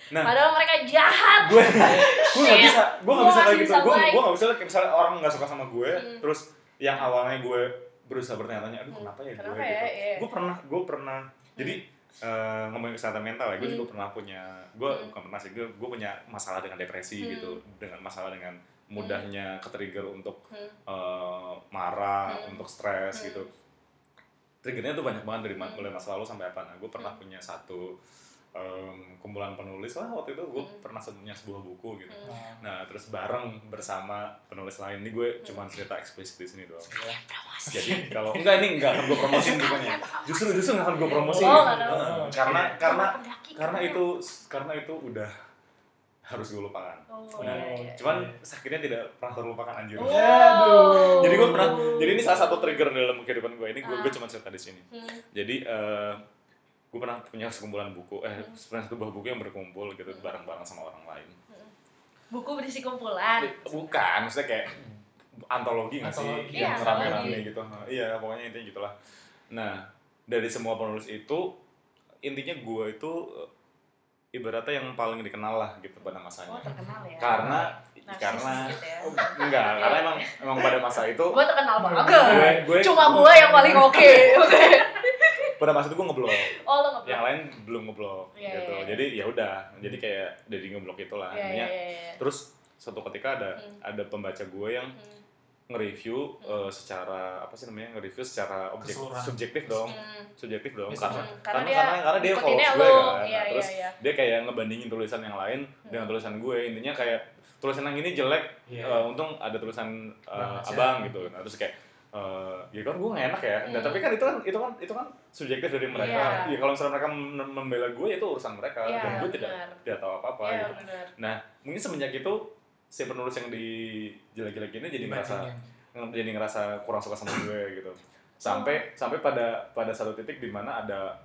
nah Padahal mereka jahat. gue gue gak (laughs) bisa gue gak Gua bisa kayak gitu bisa gue gue gak bisa kayak misalnya orang gak suka sama gue Hmm. terus yang awalnya gue berusaha bertanya-tanya aduh Hmm. kenapa ya Kenapa gue ya? gitu Iya. gue pernah gue pernah jadi eh, ngomongin kesehatan mental ya gue Hmm. juga pernah punya gue Hmm. bukan pernah sih gue gue punya masalah dengan depresi Hmm. gitu dengan masalah dengan mudahnya ketrigger untuk Hmm. eh, marah Hmm. untuk stres Hmm. gitu triggernya tuh banyak banget dari Hmm. mulai masa lalu sampai apa nah gue pernah Hmm. punya satu em, kumpulan penulis lah waktu itu gue Hmm. pernah punya sebuah buku gitu Hmm. Nah, terus bareng bersama penulis lain ini gue Hmm. cuma cerita eksplisit di sini doang Iya, jadi kalau enggak ini enggak akan gue promosiin bukunya justru justru nggak akan gue promosiin Oh, karena karena karena itu karena itu udah harus gue lupakan Oh, Nah, iya, iya. cuman sakitnya tidak pernah terlupakan anjir Oh. Aduh. jadi gue pernah jadi ini salah satu trigger dalam kehidupan gue ini gue Ah. gue cuma cerita di sini Hmm. jadi eh gue pernah punya sekumpulan buku eh Hmm. sebenarnya satu buah buku yang berkumpul gitu bareng-bareng sama orang lain Buku berisi kumpulan. bukan maksudnya kayak antologi nggak sih Antologi. yang Iya, rame-rame gitu Nah, iya pokoknya intinya gitulah nah dari semua penulis itu intinya gue itu eh, ibaratnya yang paling dikenal lah gitu pada Oh, masanya terkenal ya. karena Narsis karena gitu ya. enggak karena emang emang pada masa itu Gue terkenal banget. gue gue Cuma gue yang paling oke. (laughs) Oke. Pada masa itu gue ngeblok Oh, lo nggak yang lain belum ngeblok Iya, gitu iya, iya. jadi ya udah jadi kayak dari ngeblok itulah Iya, iya, intinya iya, iya. terus suatu ketika ada Hmm. ada pembaca gue yang Hmm. nge-review eh, secara apa sih namanya nge-review secara objek Keseluruhan. subjektif dong Hmm. subjektif dong Bisa karena Hmm, karena karena, karena dia ngikutinnya follows gue kan Iya, Nah, terus iya, iya. dia kayak ngebandingin tulisan yang lain dengan Hmm. tulisan gue intinya kayak tulisan yang ini jelek Iya. eh, untung ada tulisan aja. abang gitu nah terus kayak eh, ya kan gue gak enak ya nah, Hmm. tapi kan itu kan itu kan itu kan subjektif dari mereka Iya. ya kalau misalnya mereka mem- membela gue itu urusan mereka Iya, dan gue tidak benar. tidak tahu apa apa Iya, gitu nah mungkin semenjak itu si penulis yang di jelek-jelek ini jadi ngerasa Dibandingin. jadi ngerasa kurang suka sama gue gitu sampai sampai pada pada satu titik di mana ada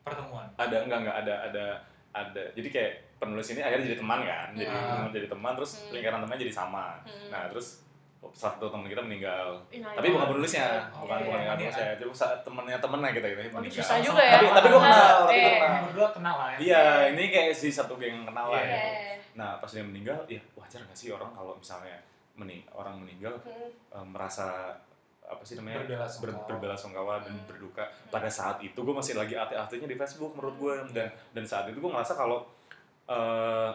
pertemuan ada enggak enggak ada ada ada jadi kayak penulis ini akhirnya jadi teman kan jadi Hmm. jadi teman terus Hmm. lingkaran temannya jadi sama Hmm. nah terus satu teman kita meninggal. Nah, tapi iya. bukan penulisnya. Oh, bukan iya, bukan iya. yang penulisnya cuma temennya temennya kita gitu. Meninggal. susah juga ya. tapi tapi gue kenal tapi gue kenal. Berdua kenal lah ya. Iya ini kayak si satu geng yang kenal lah gitu. Nah pas dia meninggal ya wajar gak sih orang kalau misalnya mening orang meninggal Hmm. eh, merasa apa sih namanya? Berbela berbela sungkawa dan Hmm. berduka. Pada saat itu gue masih lagi aktif-aktifnya di Facebook menurut gue dan dan saat itu gue ngerasa kalau eh,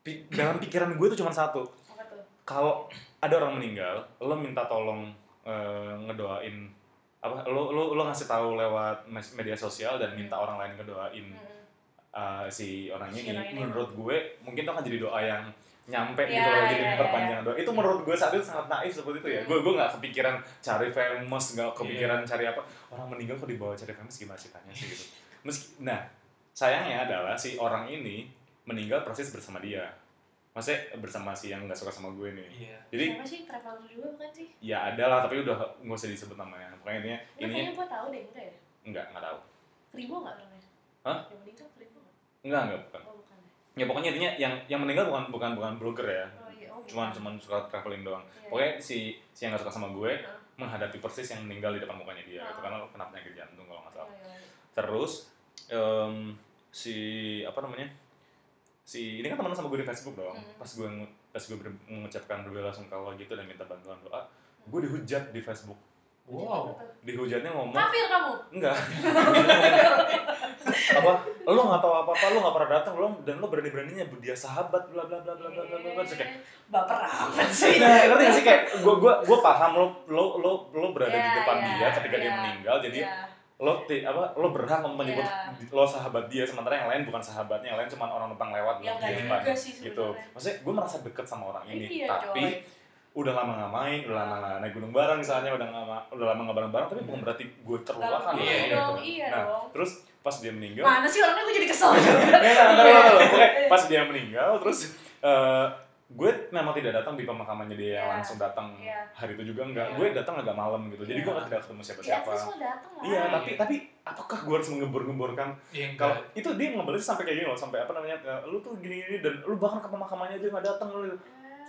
pi- dalam pikiran gue itu cuma satu. Apa tuh? kalau ada orang meninggal lo minta tolong eh, ngedoain apa lo lo lo ngasih tahu lewat media sosial dan minta orang lain ngedoain Hmm. eh, si orang Si ini ini. menurut gue mungkin itu akan jadi doa yang nyampe Iya, gitu loh jadi iya, iya. perpanjangan doa itu menurut gue saat itu sangat naif seperti itu ya Hmm. gue gue nggak kepikiran cari famous nggak kepikiran cari apa orang meninggal kok dibawa cari famous gimana ceritanya sih gitu meski nah sayangnya adalah si orang ini meninggal persis bersama dia maksudnya bersama si yang nggak suka sama gue nih iya jadi Siapa sih traveler juga bukan sih? ya ada lah tapi udah nggak usah disebut namanya pokoknya intinya Enggak, ininya kayaknya gue tahu deh, enggak ya? enggak enggak tahu Kribo nggak namanya? Hah? Yang meninggal Kribo nggak? enggak enggak bukan Oh bukan ya? ya pokoknya intinya yang yang meninggal bukan bukan bukan blogger ya Oh iya, oh cuman bukan. cuman suka traveling doang Iya. pokoknya si si yang gak suka sama gue Hah? menghadapi persis yang meninggal di depan mukanya dia itu Ah. karena kena penyakit jantung kalau nggak salah Iya, iya, iya. terus em, si apa namanya si ini kan teman sama gue di Facebook dong Hmm. pas gue pas gue ber- mengucapkan berbela gitu dan minta bantuan doa gue dihujat di Facebook wow dihujatnya ngomong Kafir kamu? enggak (laughs) apa lo nggak tahu apa apa lo nggak pernah datang lo dan lo berani beraninya dia sahabat bla bla bla bla bla bla bla kayak Baper amat sih. Nah, ngerti gak sih kayak gue gue gue paham lo lo lo lo berada di Iya, depan iya, dia ketika dia iya. meninggal jadi Iya. Lo ti, apa lo berhak menyebut Iya. lo sahabat dia sementara yang lain bukan sahabatnya yang lain cuma orang numpang lewat Ya Iya. depan juga sih gitu maksudnya gue merasa deket sama orang ini Iya, tapi coy. udah lama nggak main udah lama nggak naik gunung bareng misalnya udah nggak ma- udah lama nggak bareng bareng tapi bukan berarti gue terlupakan Iya dong, gitu. iya nah dong. terus pas dia meninggal Mana sih orangnya gue jadi kesel. Nggak, nggak, nggak, pas dia meninggal terus eh, gue memang tidak datang di pemakamannya dia yang Iya. langsung datang Iya. hari itu juga enggak. Iya. gue datang agak malam gitu. Jadi Iya. gue nggak tidak ketemu siapa siapa lah. iya tapi tapi apakah gue harus mengebor-gemborkan iya kalau enggak. itu dia ngebalas sampai kayak gini loh sampai apa namanya lu tuh gini gini dan lu bahkan ke pemakamannya aja nggak datang lu.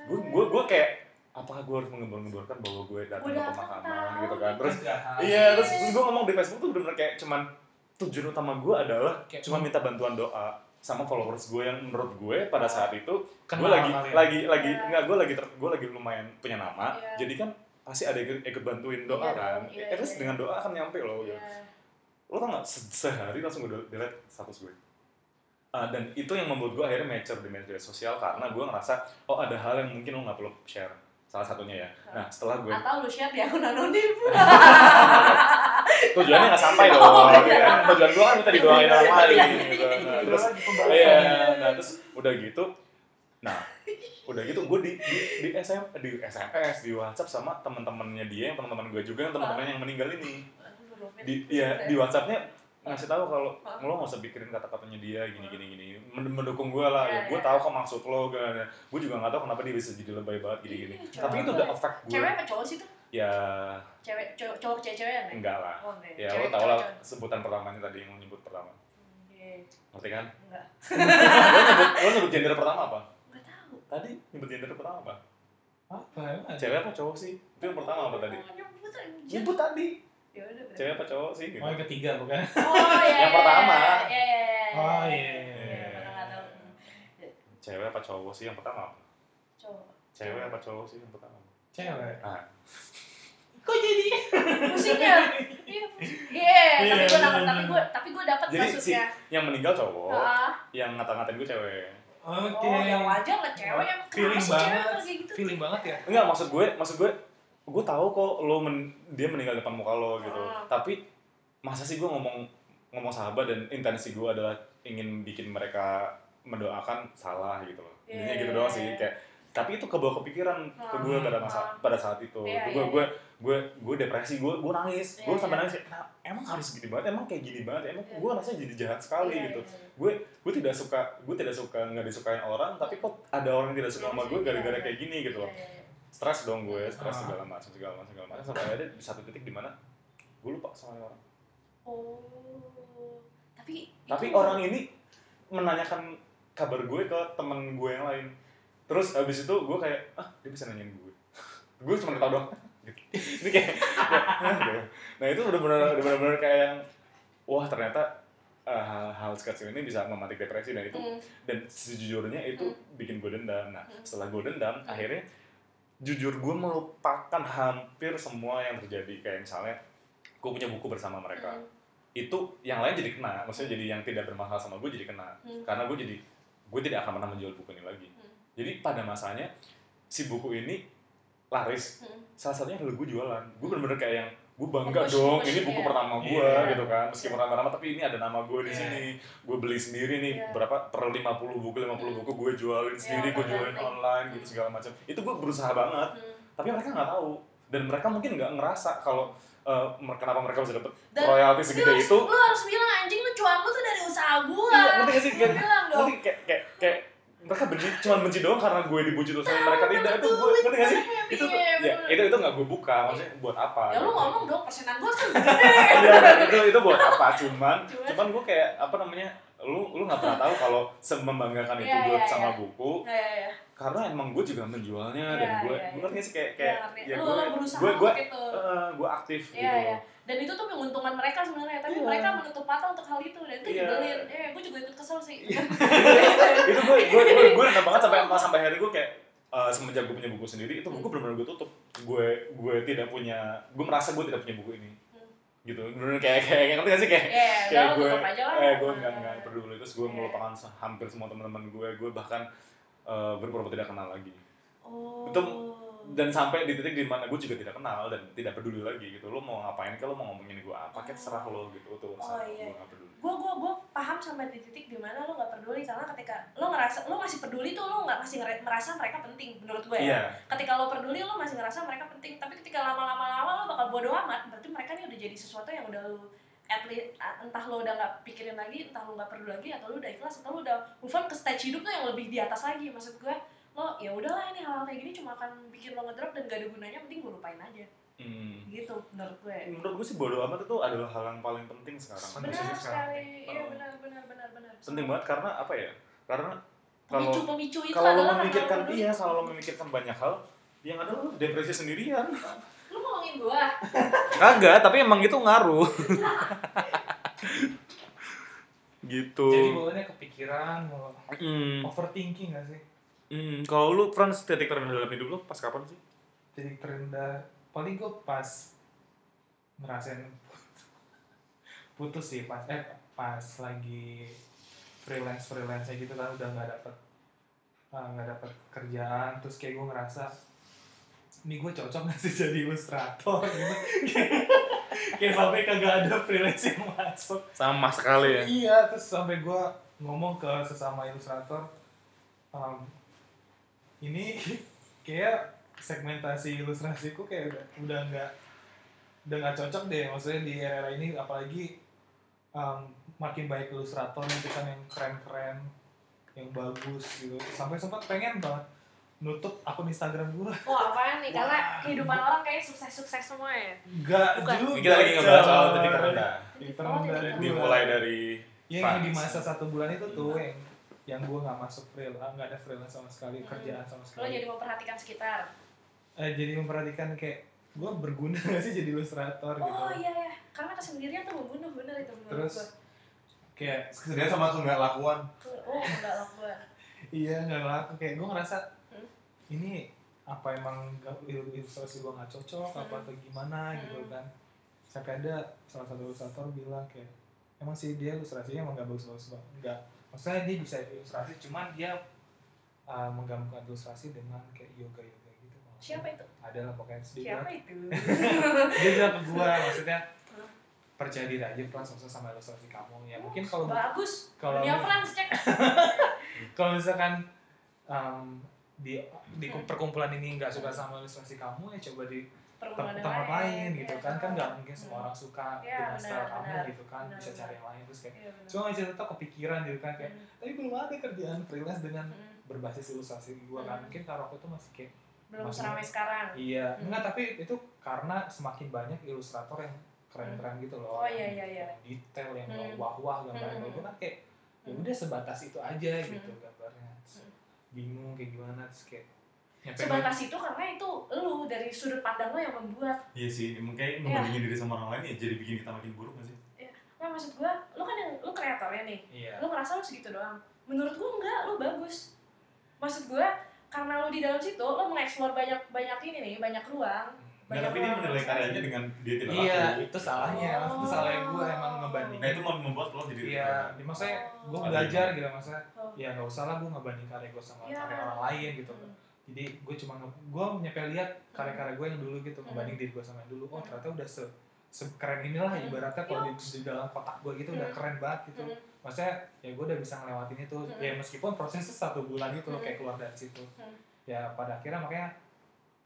Gue gue gue kayak apakah gue harus mengebor-gemborkan bahwa gue datang ke pemakaman? Gitu kan. Terus iya terus, terus gue ngomong di Facebook tuh bener-bener kayak cuman tujuan utama gue adalah Kayak cuma minta bantuan doa sama followers gue yang menurut gue pada saat itu Kenal gue lagi kalian. lagi lagi Iya. nggak gue lagi ter, gue lagi lumayan punya nama Iya. jadi kan pasti ada yang ikut bantuin doa Iya kan iya, at least iya. dengan doa akan nyampe loh gitu. Iya. lo tau gak se- sehari langsung gue delete status gue Ah, dan itu yang membuat gue akhirnya mature di media sosial karena gue ngerasa oh ada hal yang mungkin lo nggak perlu share salah satunya ya nah setelah gue Atau lu share di akun anonim. (laughs) tujuannya nggak sampai (laughs) dong Oh, iya. ya tujuan gue kan minta didoain orang lain Iya. gitu nah, terus Terus pembahasan. iya nah terus udah gitu nah udah gitu gue di di di SM di SMS di WhatsApp sama teman-temannya dia yang teman-teman gue juga yang teman-temannya yang meninggal ini di ya di WhatsAppnya ngasih tahu kalau Hah? lo nggak usah pikirin kata-katanya dia gini gini gini Men- mendukung gue lah Iya, gue iya. tahu kok maksud lo gue gue juga nggak tahu kenapa dia bisa jadi lebay banget gini gini Iya, tapi itu udah affect gue Cewek apa cowok sih tuh? Ya Cewek, cowok, cowok cewek-cewekan ya? enggak lah Oh, enggak. ya Cewek, lo tau lah sebutan pertamanya tadi yang lo nyebut pertama Iya. ngerti kan Enggak. (laughs) lo nyebut lo nyebut gender pertama apa Enggak tahu. tadi nyebut gender pertama apa apa emang cewek apa cowok sih itu yang pertama apa tadi nyebut nyebut tadi Ya cewek apa cowok sih gitu. oh yang ketiga bukan Oh, iya. (laughs) Yang pertama. Iya, iya, iya. Oh, iya. Iya, cewek apa cowok sih yang pertama apa Cowok. cewek apa cowok sih yang pertama cewek. Ah. Kok jadi? Pusingnya. (laughs) Iya, pusing. Iya, tapi Iya, gue dapat, iya, tapi gue, tapi gue dapat Jadi si- yang meninggal cowok Ah, yang ngata-ngatain gue cewek. Oke. Oh, ya wajar lah cewek yang feeling sih cewek banget kayak gitu? feeling banget ya? Enggak maksud gue maksud gue gue tahu kok lo men- dia meninggal depan muka lo gitu. Ah. tapi masa sih gue ngomong ngomong sahabat dan intensi gue adalah ingin bikin mereka mendoakan salah gitu loh. Iya, intinya gitu iya, doang iya. sih kayak tapi itu kebawa kepikiran ke gue Ah, pada masa ah. pada saat itu Iya, gue iya, gue gue gue depresi gue gue nangis gue Iya, sampai iya. nangis kayak "Kenapa? emang harus gini banget emang kayak gini banget emang Iya. gue rasanya jadi jahat sekali Iya, gitu iya, iya. gue gue tidak suka gue tidak suka nggak disukain orang tapi kok ada orang yang tidak suka sama gue gara-gara kayak gini gitu loh Iya, iya, iya. stres dong gue stres Ah. segala macam segala macam segala macam sampai ada di satu titik di mana gue lupa sama orang Oh. Tapi tapi itu- orang ini menanyakan kabar gue ke temen gue yang lain terus abis itu gue kayak ah dia bisa nanyain gue (laughs) gue cuma ketawa doang gitu. ini kayak "Hah?" gitu. nah itu udah benar udah benar-benar kayak yang wah ternyata eh, hal-hal sekecil ini bisa memantik depresi dan itu Hmm. dan sejujurnya itu bikin gue dendam nah Hmm. setelah gue dendam Hmm. akhirnya jujur gue melupakan hampir semua yang terjadi kayak misalnya gue punya buku bersama mereka Hmm. itu yang lain jadi kena maksudnya jadi yang tidak bermasalah sama gue jadi kena Hmm. karena gue jadi gue tidak akan pernah menjual buku ini lagi. Jadi pada masanya si buku ini laris Hmm. salah satunya adalah gue jualan gue bener-bener kayak yang gue bangga Push, dong push, ini buku iya. pertama gue Iya. gitu kan meskipun lama-lama tapi ini ada nama gue di Iya. sini gue beli sendiri nih Iya. berapa per 50 buku 50 buku gue jualin sendiri gue online jualin thing. online gitu segala macam itu gue berusaha banget Hmm. tapi mereka nggak tahu dan mereka mungkin nggak ngerasa kalau mer- kenapa mereka bisa dapet Dan royalti segede harus- itu Lu harus bilang anjing lu cuan lu tuh dari usaha gua. Iya, ngerti gak sih? Kayak- bilang dong. nanti kayak kayak kayak mereka benci cuma benci doang karena gue dipuji terus. Sama mereka tidak itu gue ngerti gak sih? Iya, itu ya itu itu nggak gue buka maksudnya buat apa Ya lu gitu. ngomong dong persenan gua kan (laughs) Iya, itu itu buat apa cuman Cuman- gue kayak apa namanya lu lu nggak pernah tahu kalau semembanggakan itu Iya, gue iya, sama buku karena emang gue juga menjualnya dan gue gue ngerti sih kayak kayak ya gue gue gue gue aktif gitu. Dan itu tuh menguntungkan mereka sebenarnya, tapi Iya. mereka menutup mata untuk hal itu dan itu Iya. nyebelin. Eh, gue juga ikut kesel sih. (laughs) itu gue gue gue gue nendang banget sampai sampai hari gue kayak eh, semenjak gue punya buku sendiri itu buku benar-benar gue tutup gue gue tidak punya gue merasa gue tidak punya buku ini Hmm. gitu benar kayak kayak kayak ngerti gak sih kayak Ya, kayak udah lu gue tutup aja lah. eh gue nggak nggak peduli terus gue Iya. melupakan hampir semua teman-teman gue gue bahkan eh, berpura-pura tidak kenal lagi Oh. Itu- dan sampai di titik di mana gue juga tidak kenal dan tidak peduli lagi gitu. Lo mau ngapain kalau mau ngomongin gue apa kayak terserah lo gitu. Itu urusan Oh, iya. gue nggak peduli. Gue gue gue paham sampai di titik di mana lo nggak peduli. Karena ketika lo ngerasa lo masih peduli tuh lo nggak masih merasa mereka penting menurut gue ya. Iya. Ketika lo peduli lo masih ngerasa mereka penting. Tapi ketika lama-lama lama lo bakal bodo amat. Berarti mereka ini udah jadi sesuatu yang udah lo at least entah lo udah nggak pikirin lagi entah lo nggak peduli lagi atau lo udah ikhlas atau lo udah move on ke stage hidup tuh yang lebih di atas lagi maksud gue lo ya udahlah ini hal-hal kayak gini cuma akan bikin lo ngedrop dan gak ada gunanya penting gue lupain aja. Hmm. gitu menurut gue. Menurut gue sih bodo amat itu adalah hal yang paling penting sekarang. Benar sekali. Iya Oh. benar benar benar benar penting banget karena apa ya? Karena kalau pemicu pemicu itu kalau lo adalah memikirkan iya kalau lo memikirkan banyak hal yang ada lo depresi sendirian. Lu ngomongin gua? Kagak tapi emang itu ngaruh. Gitu. Jadi bawaannya kepikiran, mau Hmm, overthinking gak sih? Hmm. kalau lu Frans titik terendah dalam hidup lu? Pas kapan sih? Jadi terendah, paling gue pas ngerasain putus sih pas eh pas lagi freelance freelance gitu kan udah nggak dapet ah, nggak dapet kerjaan terus kayak gue ngerasa ini gue cocok gak sih jadi ilustrator? (laughs) Gitu. Kayak sampai kagak ada freelance yang masuk. Sama sekali ya? Iya, terus sampai gue ngomong ke sesama ilustrator, um, ini (laughs) kayak segmentasi ilustrasiku kayak udah udah nggak udah nggak cocok deh, maksudnya di era ini apalagi um, makin baik ilustrator itu kan yang keren-keren, yang bagus gitu. Sampai sempat pengen banget nutup akun Instagram gue. oh apaan nih karena Wah. kehidupan orang kayak sukses sukses semua ya Enggak juga. kita lagi ngebahas soal titik terendah Titik Oh, terendah dimulai dari Iya, yang di masa satu bulan itu tuh yang yang gue nggak masuk freelance, nggak ada freelance sama sekali, Hmm. kerjaan sama lo sekali. jadi memperhatikan sekitar Eh, jadi memperhatikan kayak gue berguna (laughs) gak sih jadi ilustrator gitu. oh iya ya karena kesendirian tuh membunuh bener itu menurut Terus gua. kayak Kesedihan sama aku nggak lakuan. oh enggak lah gua (laughs) iya nggak laku kayak gue ngerasa Hmm. ini apa emang ilustrasi gue nggak cocok apa Hmm. atau gimana gitu Hmm. kan. Sampai ada salah satu ilustrator bilang kayak emang sih dia ilustrasinya emang gak bagus-bagus banget. Enggak. Maksudnya dia bisa ilustrasi cuman dia uh, menggabungkan ilustrasi dengan kayak yoga yoga gitu. Siapa itu? Ada lah pokoknya dia siapa bilang, itu? (laughs) Dia bilang ke gua maksudnya percaya diri aja Frans maksudnya sama ilustrasi kamu. Ya mungkin kalau bagus. kalau dunia Frans cek. (laughs) Kalau misalkan um, di di perkumpulan ini nggak suka sama ilustrasi kamu ya coba di yang tempat lain gitu Ya, kan kan nggak mungkin semua orang suka Iya, dengan style kamu gitu kan Benar, bisa cari yang lain terus kayak benar. cuma aja tetap kepikiran gitu kan kayak Hmm. tapi belum ada kerjaan freelance dengan Hmm. berbasis ilustrasi kan Hmm. mungkin kalau aku tuh masih kayak belum Masih- seramai sekarang iya Hmm. enggak tapi itu karena semakin banyak ilustrator yang keren-keren gitu loh Oh, iya, iya, iya. yang detail yang Hmm. wah-wah gambarnya Hmm. Gua kan kayak ya udah sebatas itu aja gitu Hmm. gambarnya Terus Hmm. bingung kayak gimana terus kayak sebatas itu karena itu lu dari sudut pandang lu yang membuat Iya sih, mungkin Iya. ngebandingin diri sama orang lain ya jadi bikin kita makin buruk gak sih? nah maksud gua lu kan yang lu kreatornya nih iya lu ngerasa lu segitu doang menurut gua enggak lu bagus maksud gua karena lu di dalam situ lu mengeksplor banyak banyak ini nih banyak ruang Nah, tapi dia menilai karyanya dengan dia tidak iya laku. itu salahnya Oh. itu salahnya gue emang ngebandingin Nah itu mau membuat lo jadi iya di maksudnya gue Oh. belajar gitu maksudnya Oh. ya nggak usah lah gue ngebanding karya gue sama Iya. karya orang lain gitu Hmm. Jadi gue cuma gue nyampe lihat karya-karya gue yang dulu gitu Hmm. ngebanding diri gue sama yang dulu oh Hmm. ternyata udah se sekeren inilah Hmm. ibaratnya kalau di, di dalam kotak gue gitu udah Hmm. keren banget gitu Hmm. maksudnya ya gue udah bisa ngelewatin itu Hmm. ya meskipun prosesnya satu bulan gitu loh Hmm. kayak keluar dari situ Hmm. ya pada akhirnya makanya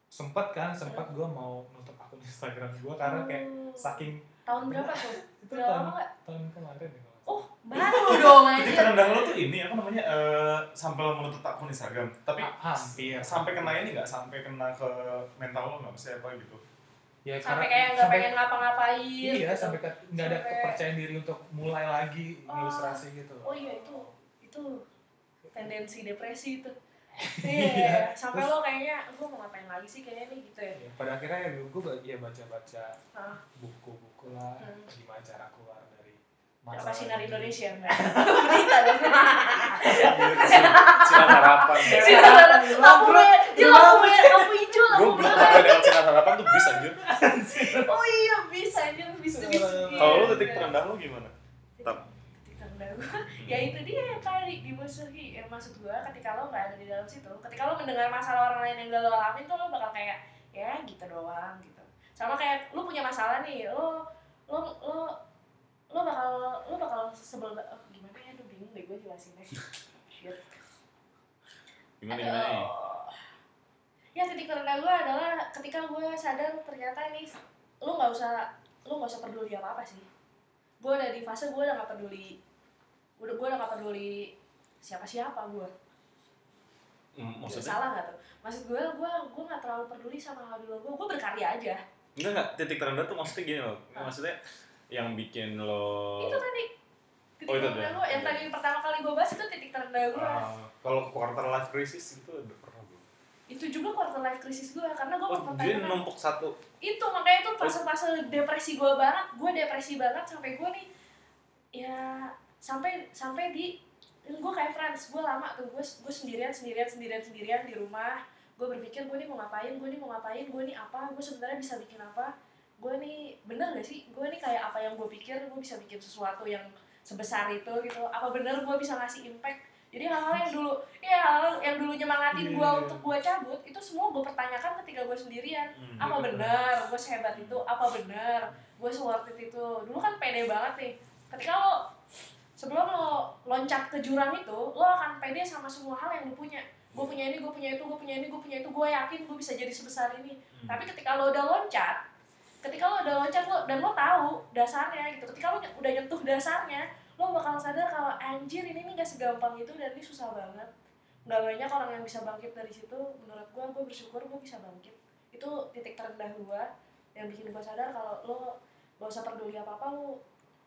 sempet kan sempat gue mau nutup akun Instagram gue karena kayak Oh. saking tahun berapa tuh itu tahun tahun kemarin ya kalau nggak salah. oh baru dong Titik anjir terendah lo tuh ini apa namanya eh sampai menutup akun Instagram. Tapi Ha- hampir sampai kena ini nggak? Sampai kena ke mental lo nggak? Maksudnya apa gitu? ya sampai karena- kayak nggak pengen ngapa-ngapain iya gitu. sampai nggak ada Sampai- kepercayaan diri untuk mulai lagi Oh. ilustrasi gitu oh iya itu itu tendensi depresi itu (laughs) Iya, iya sampai terus- lo kayaknya gue mau ngapain lagi sih kayaknya nih gitu ya Ya, pada akhirnya ya gue ya baca-baca Ah. buku-buku lah Hmm. gimana cara keluar dari apa sinar. Indonesia enggak berita dong Sinar harapan. sinar lampu merah. ya lampu merah. Lampu hijau Gue lampu belum merah. pernah lewat sinar harapan tuh bisa anjir. oh iya bisa anjir. Bisa bisa Kalau lo titik terendah lo gimana? Tetap. titik terendah gue ya itu dia yang tadi dimusuhi. Ya maksud gue ketika lo nggak ada di dalam situ ketika lo mendengar masalah orang lain yang gak lo alamin tuh lo bakal kayak ya gitu doang gitu. Sama kayak lo punya masalah nih lo lo lo lo bakal lo bakal sebel oh, gimana ya tuh bingung deh gue jelasinnya Shit. Gimana gimana? Aduh. ya titik terendah gue adalah ketika gue sadar ternyata nih lu nggak usah lu nggak usah peduli apa apa sih gue udah di fase gue udah gak peduli udah gue udah gak peduli siapa siapa gue Hmm, Maksudnya? salah nggak tuh maksud gue gue gue nggak terlalu peduli sama hal di luar gue gue berkarya aja Enggak enggak, titik terendah tuh maksudnya gini loh. Maksudnya yang bikin lo itu tadi titik Oh, itu terendah gue yang tadi pertama kali gue bahas itu titik terendah gue Ah, kalau quarter life crisis itu udah pernah belum? itu juga quarter life crisis gue karena gue Oh, dia numpuk satu. itu makanya itu fase-fase depresi gue banget. Gue depresi banget sampai gue nih ya sampai sampai di gue kayak Frans gue lama tuh gue gue sendirian sendirian sendirian sendirian di rumah. Gue berpikir gue nih mau ngapain gue nih mau ngapain gue nih apa gue sebenarnya bisa bikin apa gue nih bener gak sih? Gue nih kayak apa yang gue pikir gue bisa bikin sesuatu yang sebesar itu gitu. Apa bener gue bisa ngasih impact? Jadi hal-hal yang dulu ya hal-hal yang dulu nyemangatin gue Iya. untuk gue cabut itu semua gue pertanyakan ketika gue sendirian. Hmm, apa gitu. benar gue sehebat itu apa benar gue seworth it itu. Dulu kan pede banget nih. Ketika lo sebelum lo loncat ke jurang itu lo akan pede sama semua hal yang lo punya. Gue punya ini gue punya itu gue punya ini gue punya itu. Gue yakin gue bisa jadi sebesar ini. Hmm. tapi ketika lo udah loncat ketika lo udah loncat lo dan lo tahu dasarnya gitu. Ketika lo udah nyentuh dasarnya lo bakal sadar kalau anjir ini nih gak segampang itu dan ini susah banget. Nggak banyak orang yang bisa bangkit dari situ. Menurut gue gue bersyukur gue bisa bangkit. Itu titik terendah gue yang bikin gue sadar kalau lo gak usah peduli apa apa lo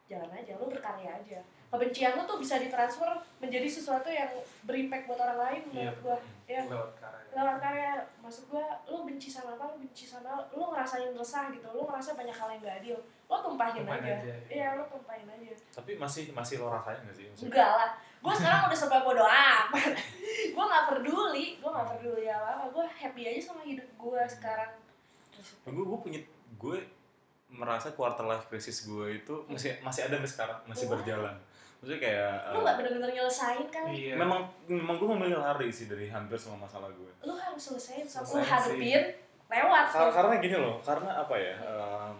jalan aja lo berkarya aja. Kebencian lo tuh bisa ditransfer menjadi sesuatu yang berimpact buat orang lain Iya. menurut gue ya lewat karya lewat karya maksud gue lo benci sama apa lo benci sama lo ngerasain resah gitu lo ngerasa banyak hal yang gak adil lo tumpahin Tumpahin aja aja, iya. iya lo tumpahin aja Tapi masih masih lo rasain gak sih? Maksudnya? enggak lah gue sekarang udah serba bodo amat (laughs) gue nggak peduli gue nggak peduli apa apa gue happy aja sama hidup gue sekarang Terus, gue gue punya gue merasa quarter life crisis gue itu masih masih ada sampai sekarang masih Wah. berjalan maksudnya kayak Lu eh, gak bener-bener nyelesain kan? Iya. memang memang gue memilih lari sih dari hampir semua masalah gue Lu harus selesaiin sama lu hadepin lewat. Kar- karena gini loh karena apa ya em,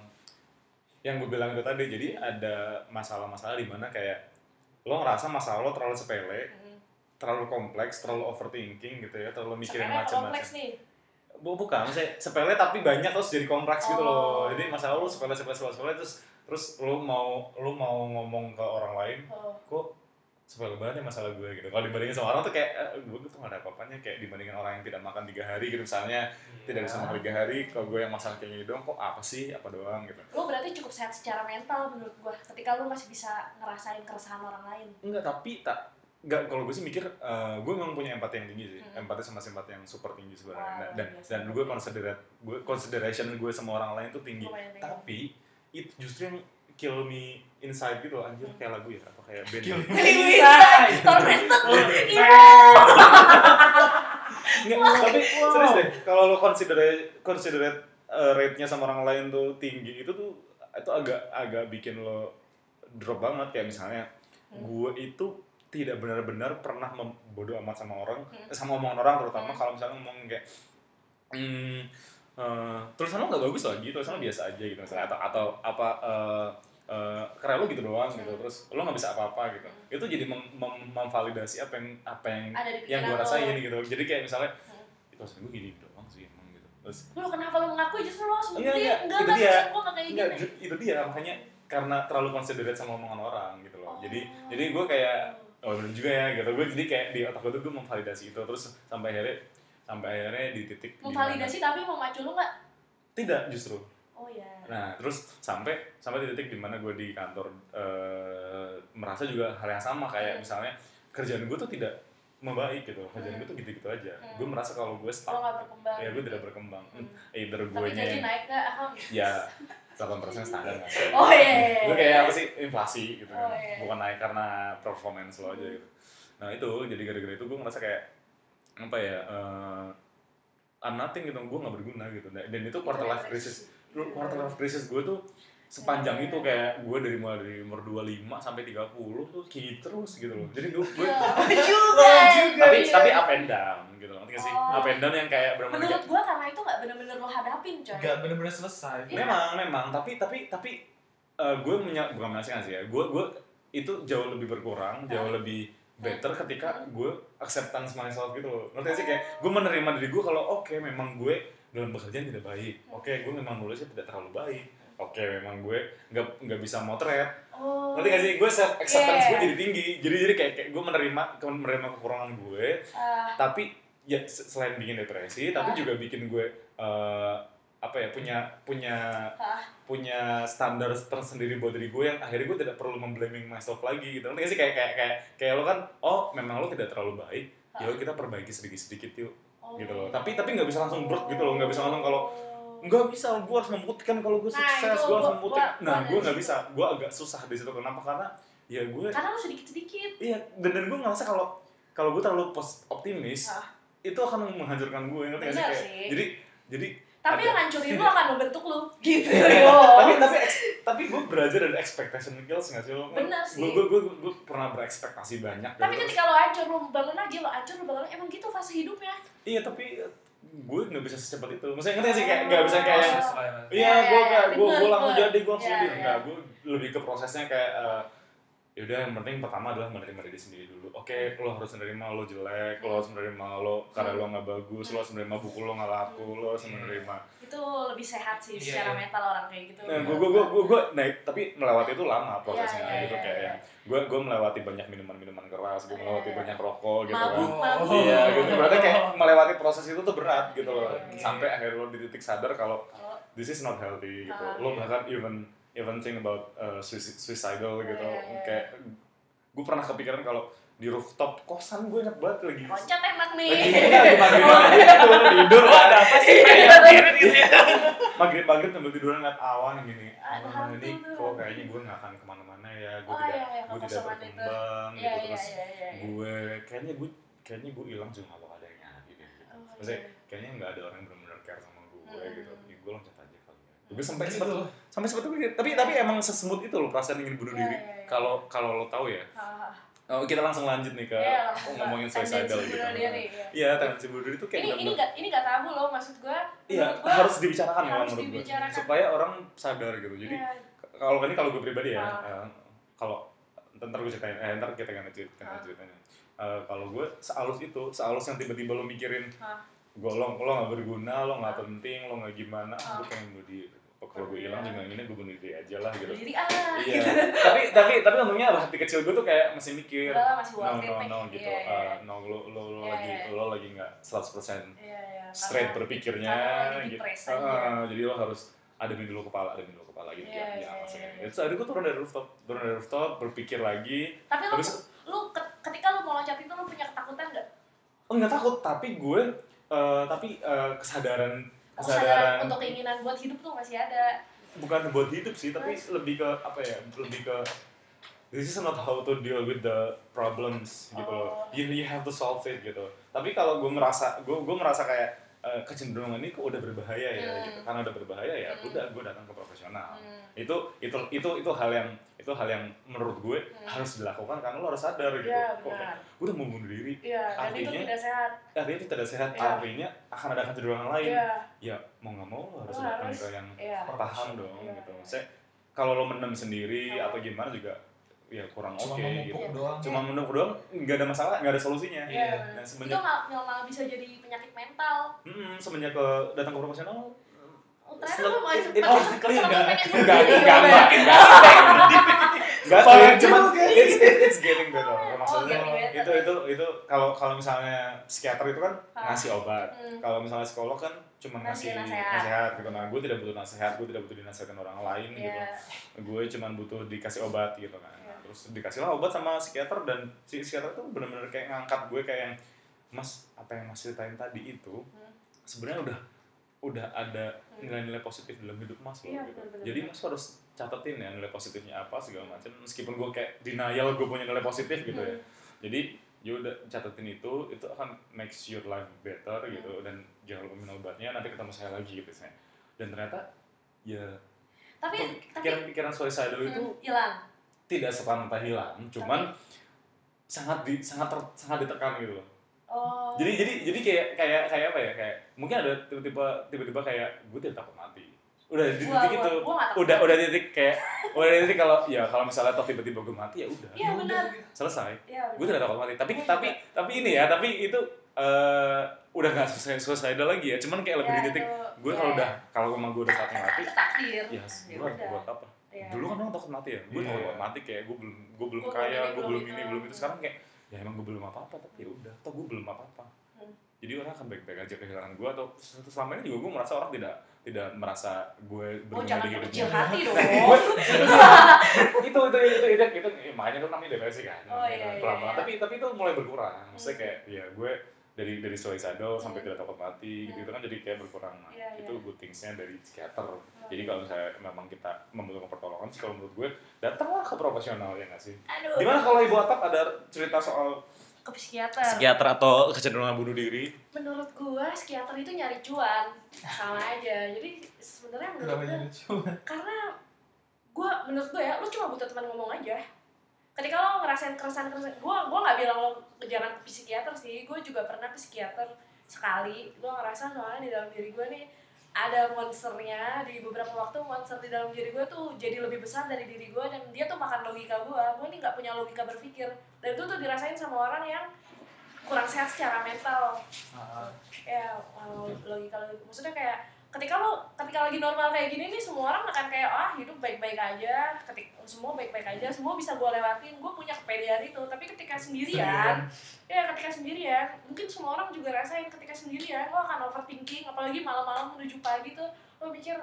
yang gue bilang itu tadi jadi ada masalah-masalah di mana kayak lo ngerasa masalah lo terlalu sepele Hmm. terlalu kompleks terlalu overthinking gitu ya terlalu mikirin macam-macam kompleks nih. Bu- bukan maksudnya sepele tapi banyak terus jadi kompleks gitu Oh. loh jadi masalah lo sepele sepele sepele, sepele terus terus lo mau lo mau ngomong ke orang lain Oh. kok sepele banget ya masalah gue gitu kalau dibandingin sama orang tuh kayak eh, gue tuh gak ada apa-apanya kayak dibandingin orang yang tidak makan tiga hari gitu misalnya tidak bisa makan tiga hari kalau gue yang masalah kayak gini doang kok apa sih apa doang gitu Lu berarti cukup sehat secara mental menurut gua ketika lu masih bisa ngerasain keresahan orang lain. enggak tapi tak enggak kalau gue sih mikir eh, gue memang punya empati yang tinggi sih Hmm. empati sama simpati yang super tinggi sebenarnya Wow, dan dan, biasa. dan gue considerate gue consideration gue sama orang lain tuh tinggi Lumayan tinggi. Itu justru yang kill me inside gitu anjir kayak lagu ya atau kayak band Kill ya? me. Bisa. Tormented. Imo. (laughs) Nggak, tapi serius deh kalau lo considerate considerate uh, rate-nya sama orang lain tuh tinggi itu tuh itu agak agak bikin lo drop banget kayak misalnya Hmm. gue itu tidak benar-benar pernah membodoh amat sama orang Hmm. sama omongan orang terutama Hmm. kalau misalnya ngomong kayak hmm, eh, tulisan lo nggak bagus lagi tulisan lo biasa aja gitu misalnya atau atau apa eh, eh, karya lo gitu doang gitu Hmm. terus lo nggak bisa apa-apa gitu Hmm. itu jadi mem- mem- memvalidasi apa yang apa yang yang gue lo. rasain gitu jadi kayak misalnya Hmm. itu tulisan gue gini doang sih emang gitu terus Lu kenapa lu mengakui justru lu harus Iya, iya, enggak dia. enggak kayak Enggak, gini. itu dia makanya karena terlalu considerate sama omongan orang gitu loh. Oh. Jadi jadi gue kayak oh bener juga ya gitu. Gue jadi kayak di otak gue tuh gue memvalidasi itu terus sampai akhirnya sampai akhirnya di titik memvalidasi tapi memacu lu enggak? tidak justru. Oh iya. Nah terus sampai sampai di titik di mana gue di kantor eh, merasa juga hal yang sama kayak Hmm. misalnya kerjaan gue tuh tidak membaik gitu. Kerjaan Hmm. gue tuh gitu-gitu aja. Hmm. Gue merasa kalau gue stuck ya gue tidak berkembang. Hmm. Either gue gaji naik? Ahem. ya 8% standar nggak sih? Oh iya. Itu kayak apa sih inflasi gitu kan. Oh, iya. Bukan naik karena performance lo aja Hmm. gitu. Nah, itu jadi gara-gara itu gue ngerasa kayak apa ya? eh I'm nothing gitu, gue gak berguna gitu. Dan itu quarter life crisis. Quarter life crisis gue tuh sepanjang Iya. itu kayak gue dari mulai dari umur 25 sampai 30 tuh kayak gitu terus gitu loh. Jadi gue, gue Iya, (laughs) juga. tapi Iya. tapi up and down gitu loh. Ngerti gak sih? Oh. Up and down yang kayak benar-benar Menurut gua karena itu enggak bener-bener lo hadapin, coy. Gak bener-bener selesai. Iya. memang memang tapi tapi tapi eh, gue menya bukan menyaksikan sih ya gue gue itu jauh lebih berkurang jauh lebih better ketika gue acceptance myself gitu loh. Ngerti sih? Kayak gue menerima diri gue kalau oke memang gue dalam pekerjaan tidak baik. Oke gue memang nulisnya tidak terlalu baik. Oke memang gue nggak nggak bisa motret. Oh. ngerti gak sih? Gue self acceptance Iya. gue jadi tinggi. Jadi jadi kayak, kayak gue menerima menerima kekurangan gue. Ah, tapi ya se- selain bikin depresi tapi Ah. juga bikin gue eh, apa ya punya punya punya standar tersendiri buat diri gue yang akhirnya gue tidak perlu memblaming myself lagi gitu. Nanti sih? Kayak kayak kayak kayak lo kan oh memang lo tidak terlalu baik ya kita perbaiki sedikit sedikit yuk Oh. gitu loh. Tapi tapi nggak bisa langsung brut gitu loh nggak bisa langsung kalau nggak bisa gue harus membuktikan kalau gue Nah, sukses itu gue harus membuktikan. nah gue nggak bisa gue agak susah di situ. Kenapa? Karena ya gue Karena lu sedikit-sedikit. iya dan, dan gue ngerasa kalau kalau gue terlalu pos optimis Ah. itu akan menghancurkan gue ngerti sih? Kayak sih. jadi jadi Tapi ada- yang ngancurin lu akan membentuk lu. (laughs) Gitu. (laughs) tapi tapi ex- tapi gue belajar dari expectation kills nggak sih lo Bener sih. gue gue gue pernah berekspektasi banyak Tapi gitu. ketika lo hancur, lo bangun lagi, lo hancur, lo bangun lagi. Emang gitu fase hidupnya. iya tapi gue nggak bisa secepat itu maksudnya ngerti nggak sih kayak nggak bisa kayak yang, lah ya. iya Iya, gue iya, kayak gue gue langsung jadi gue langsung jadi enggak gue lebih ke prosesnya kayak eh, yaudah yang penting pertama adalah menerima diri sendiri dulu oke lo harus menerima lo jelek lo harus menerima lo karya lo nggak bagus lo harus menerima buku lo nggak laku lo harus menerima Itu lebih sehat sih Iya, secara iya. mental orang kayak gitu. Nah, gue gue gue gue gue nah, tapi melewati itu lama prosesnya Iya, iya, gitu iya, kayak iya. yang gue gue melewati banyak minuman-minuman keras, gue Iya, melewati iya. banyak rokok gitu Mabuk, kan. mabuk. Iya, gitu. Berarti kayak melewati proses itu tuh berat gitu loh. Iya, iya. Sampai akhirnya lo di titik sadar kalau Kalau this is not healthy gitu. Ah, Lo iya. bahkan even even think about uh, suici- suicidal gitu. Iya, iya, iya. Kayak gue pernah kepikiran kalau di rooftop kosan gue inget banget lagi loncat enak nih. lagi maghrib maghrib gitu tidur Oh, ada apa sih? Iya, maghrib maghrib sambil tiduran ngeliat awan gini oh, hantu ini kok kayaknya gue nggak akan ke mana-mana ya gue Oh, tidak iya, iya, gue tidak itu. berkembang Iya, gitu iya, terus iya, iya. iya. gue kayaknya gue kayaknya gue hilang juga nggak bakal ada yang nyari deh gitu. Oh, Maksudnya iya. kayaknya nggak ada orang yang benar-benar care sama gue gitu. Gue loncat. Gue sampai Gitu. sempet sampai sempet mikir tapi tapi emang sesmut itu loh perasaan ingin bunuh Iya, diri. iya, iya. kalau kalau lo tahu ya. Ah, oh, kita langsung lanjut nih ke Iya, langsung ngomongin suicidal gitu. iya. iya tendensi bunuh diri itu kayak ini ini gak ini gak tabu loh maksud gue iya harus dibicarakan iya, kalau harus menurut gue dibicarakan. supaya orang sadar gitu. Jadi iya, kalau ini kalau gue pribadi ya eh, kalau ntar gue ceritain eh, ntar kita ganti cerita ceritanya. Eh, kalau gue sealus itu sealus yang tiba-tiba lo mikirin Ah. gue lo lo nggak berguna lo nggak Ah. penting lo nggak gimana Ah. gue pengen bunuh diri kalau gue hilang juga ini gue bunuh diri aja lah gitu diri ah iya tapi tapi tapi untungnya hati kecil gue tuh kayak masih mikir Udah masih no no no gitu Iya, iya. Eh, no lo lo lo Iya, lagi iya. lo lagi nggak 100% iya iya straight karena- berpikirnya karena gitu Ah, aja. jadi lo harus ademin dulu kepala ademin dulu kepala gitu Iya, ya iya, iya, iya. gitu. Terus akhirnya gue turun dari rooftop turun dari rooftop berpikir lagi tapi Habis- lu ke- ketika lu mau loncat itu lu punya ketakutan gak oh nggak takut tapi gue eh, tapi eh, kesadaran kesadaran untuk keinginan buat hidup tuh masih ada. Bukan buat hidup sih tapi lebih ke apa ya lebih ke this is not how to deal with the problems gitu loh. Oh. you, you have to solve it gitu. Tapi kalau gue merasa gue gue merasa kayak eh, kecenderungan ini kok udah berbahaya ya Hmm. gitu karena udah berbahaya ya Hmm. udah gue datang ke profesional Hmm. itu itu itu itu hal yang itu hal yang menurut gue Hmm. harus dilakukan karena lo harus sadar gitu iya kok udah mau bunuh diri iya dan itu Artinya- tidak sehat artinya itu tidak sehat Iya. artinya akan ada kecenderungan lain iya ya mau nggak mau lo harus datang ke yang iya paham dong Iya, gitu. Saya kalau lo mendem sendiri Oh. atau gimana juga ya kurang Cuma oke memumpuk gitu. doang. Cuma mendem doang nggak ada masalah, nggak ada solusinya. iya. Dan itu semenjak malah, malah bisa jadi penyakit mental hmm, semenjak ke datang ke profesional Oh, ternyata lu sempet it- pengen enggak. enggak cuman it's, it's, getting better maksudnya getting better. itu itu itu kalau kalau misalnya psikiater itu kan ngasih obat Hmm. kalau misalnya psikolog kan cuma Ngasih nasihat. gitu nah gue tidak butuh nasihat gue tidak butuh dinasihatin orang lain gitu Iya. gue cuman butuh dikasih obat gitu kan. Terus dikasih lah obat sama psikiater dan si psikiater tuh bener-bener kayak ngangkat gue kayak yang mas apa yang mas ceritain tadi itu Hmm. sebenarnya udah udah ada Hmm. nilai-nilai positif dalam hidup mas loh Iya, gitu jadi mas harus catetin ya nilai positifnya apa segala macam meskipun gue kayak denial gue punya nilai positif gitu ya Hmm. jadi ya udah catetin itu itu akan makes your life better Hmm. gitu dan jangan lupa minum obatnya nanti ketemu saya lagi gitu saya dan ternyata ya tapi tapi pikiran-pikiran suicidal itu hmm, hilang tidak serta merta hilang cuman sangat di sangat ter- sangat ditekan gitu loh. Oh. Jadi jadi jadi kayak kayak kayak apa ya kayak mungkin ada tiba-tiba tiba-tiba kayak gue tidak takut mati. Udah di titik itu. udah udah titik kayak udah di titik kalau ya kalau misalnya toh tiba-tiba gue mati ya udah. Iya benar. Selesai. Iya gue tidak takut mati. Tapi Gua tapi tapi ini ya tapi itu eh, udah nggak selesai suicidal lagi ya. Cuman kayak lebih Ya, di titik gue ya, kalau ya. udah kalau emang gue udah saatnya mati takdir ya Ya gue buat apa Iya. dulu kan orang takut mati ya gue Iya. takut mati kayak gue belum gue belum Gua belum kaya gue belum itu. ini belum itu sekarang kayak ya emang gue belum apa apa tapi ya udah atau gue belum apa apa Hmm. jadi orang akan baik-baik aja kehilangan gue atau selama ini juga gue merasa orang tidak tidak merasa gue oh jangan kecil hati (laughs) dong (laughs) itu itu itu itu itu ya, makanya itu namanya depresi kan Oh, iya, iya, pelan-pelan iya. tapi tapi itu mulai berkurang maksudnya Hmm. kayak ya gue dari dari suicidal sampai Hmm. tidak takut mati gitu, gitu kan jadi kayak berkurang nah, itu iya. good things-nya dari psikiater. Jadi kalau misalnya memang kita membutuhkan pertolongan sih kalau menurut gue datanglah ke profesional ya nggak sih? Aduh. Gimana kalau ibu atap ada cerita soal ke psikiater? Psikiater atau kecenderungan bunuh diri? Menurut gua psikiater itu nyari cuan. Sama aja. Jadi sebenarnya menurut gua cuma? karena gua menurut gua ya lu cuma butuh teman ngomong aja ketika lo ngerasain keresahan keresahan gua gua nggak bilang lo jangan ke psikiater sih gua juga pernah ke psikiater sekali. Gua ngerasa soalnya di dalam diri gua nih ada monsternya di beberapa waktu monster di dalam diri gue tuh jadi lebih besar dari diri gue dan dia tuh makan logika gue gue nih nggak punya logika berpikir. Dan itu tuh dirasain sama orang yang kurang sehat secara mental. Ah, ya uh, logika logika. Maksudnya kayak ketika lo ketika lagi normal kayak gini nih semua orang akan kayak ah hidup baik baik aja. Ketik semua baik baik aja semua bisa gue lewatin. Gue punya kepedean itu. Tapi ketika sendirian ya ketika sendirian mungkin semua orang juga rasain ketika sendirian lo akan overthinking. Apalagi malam-malam menuju pagi tuh lo mikir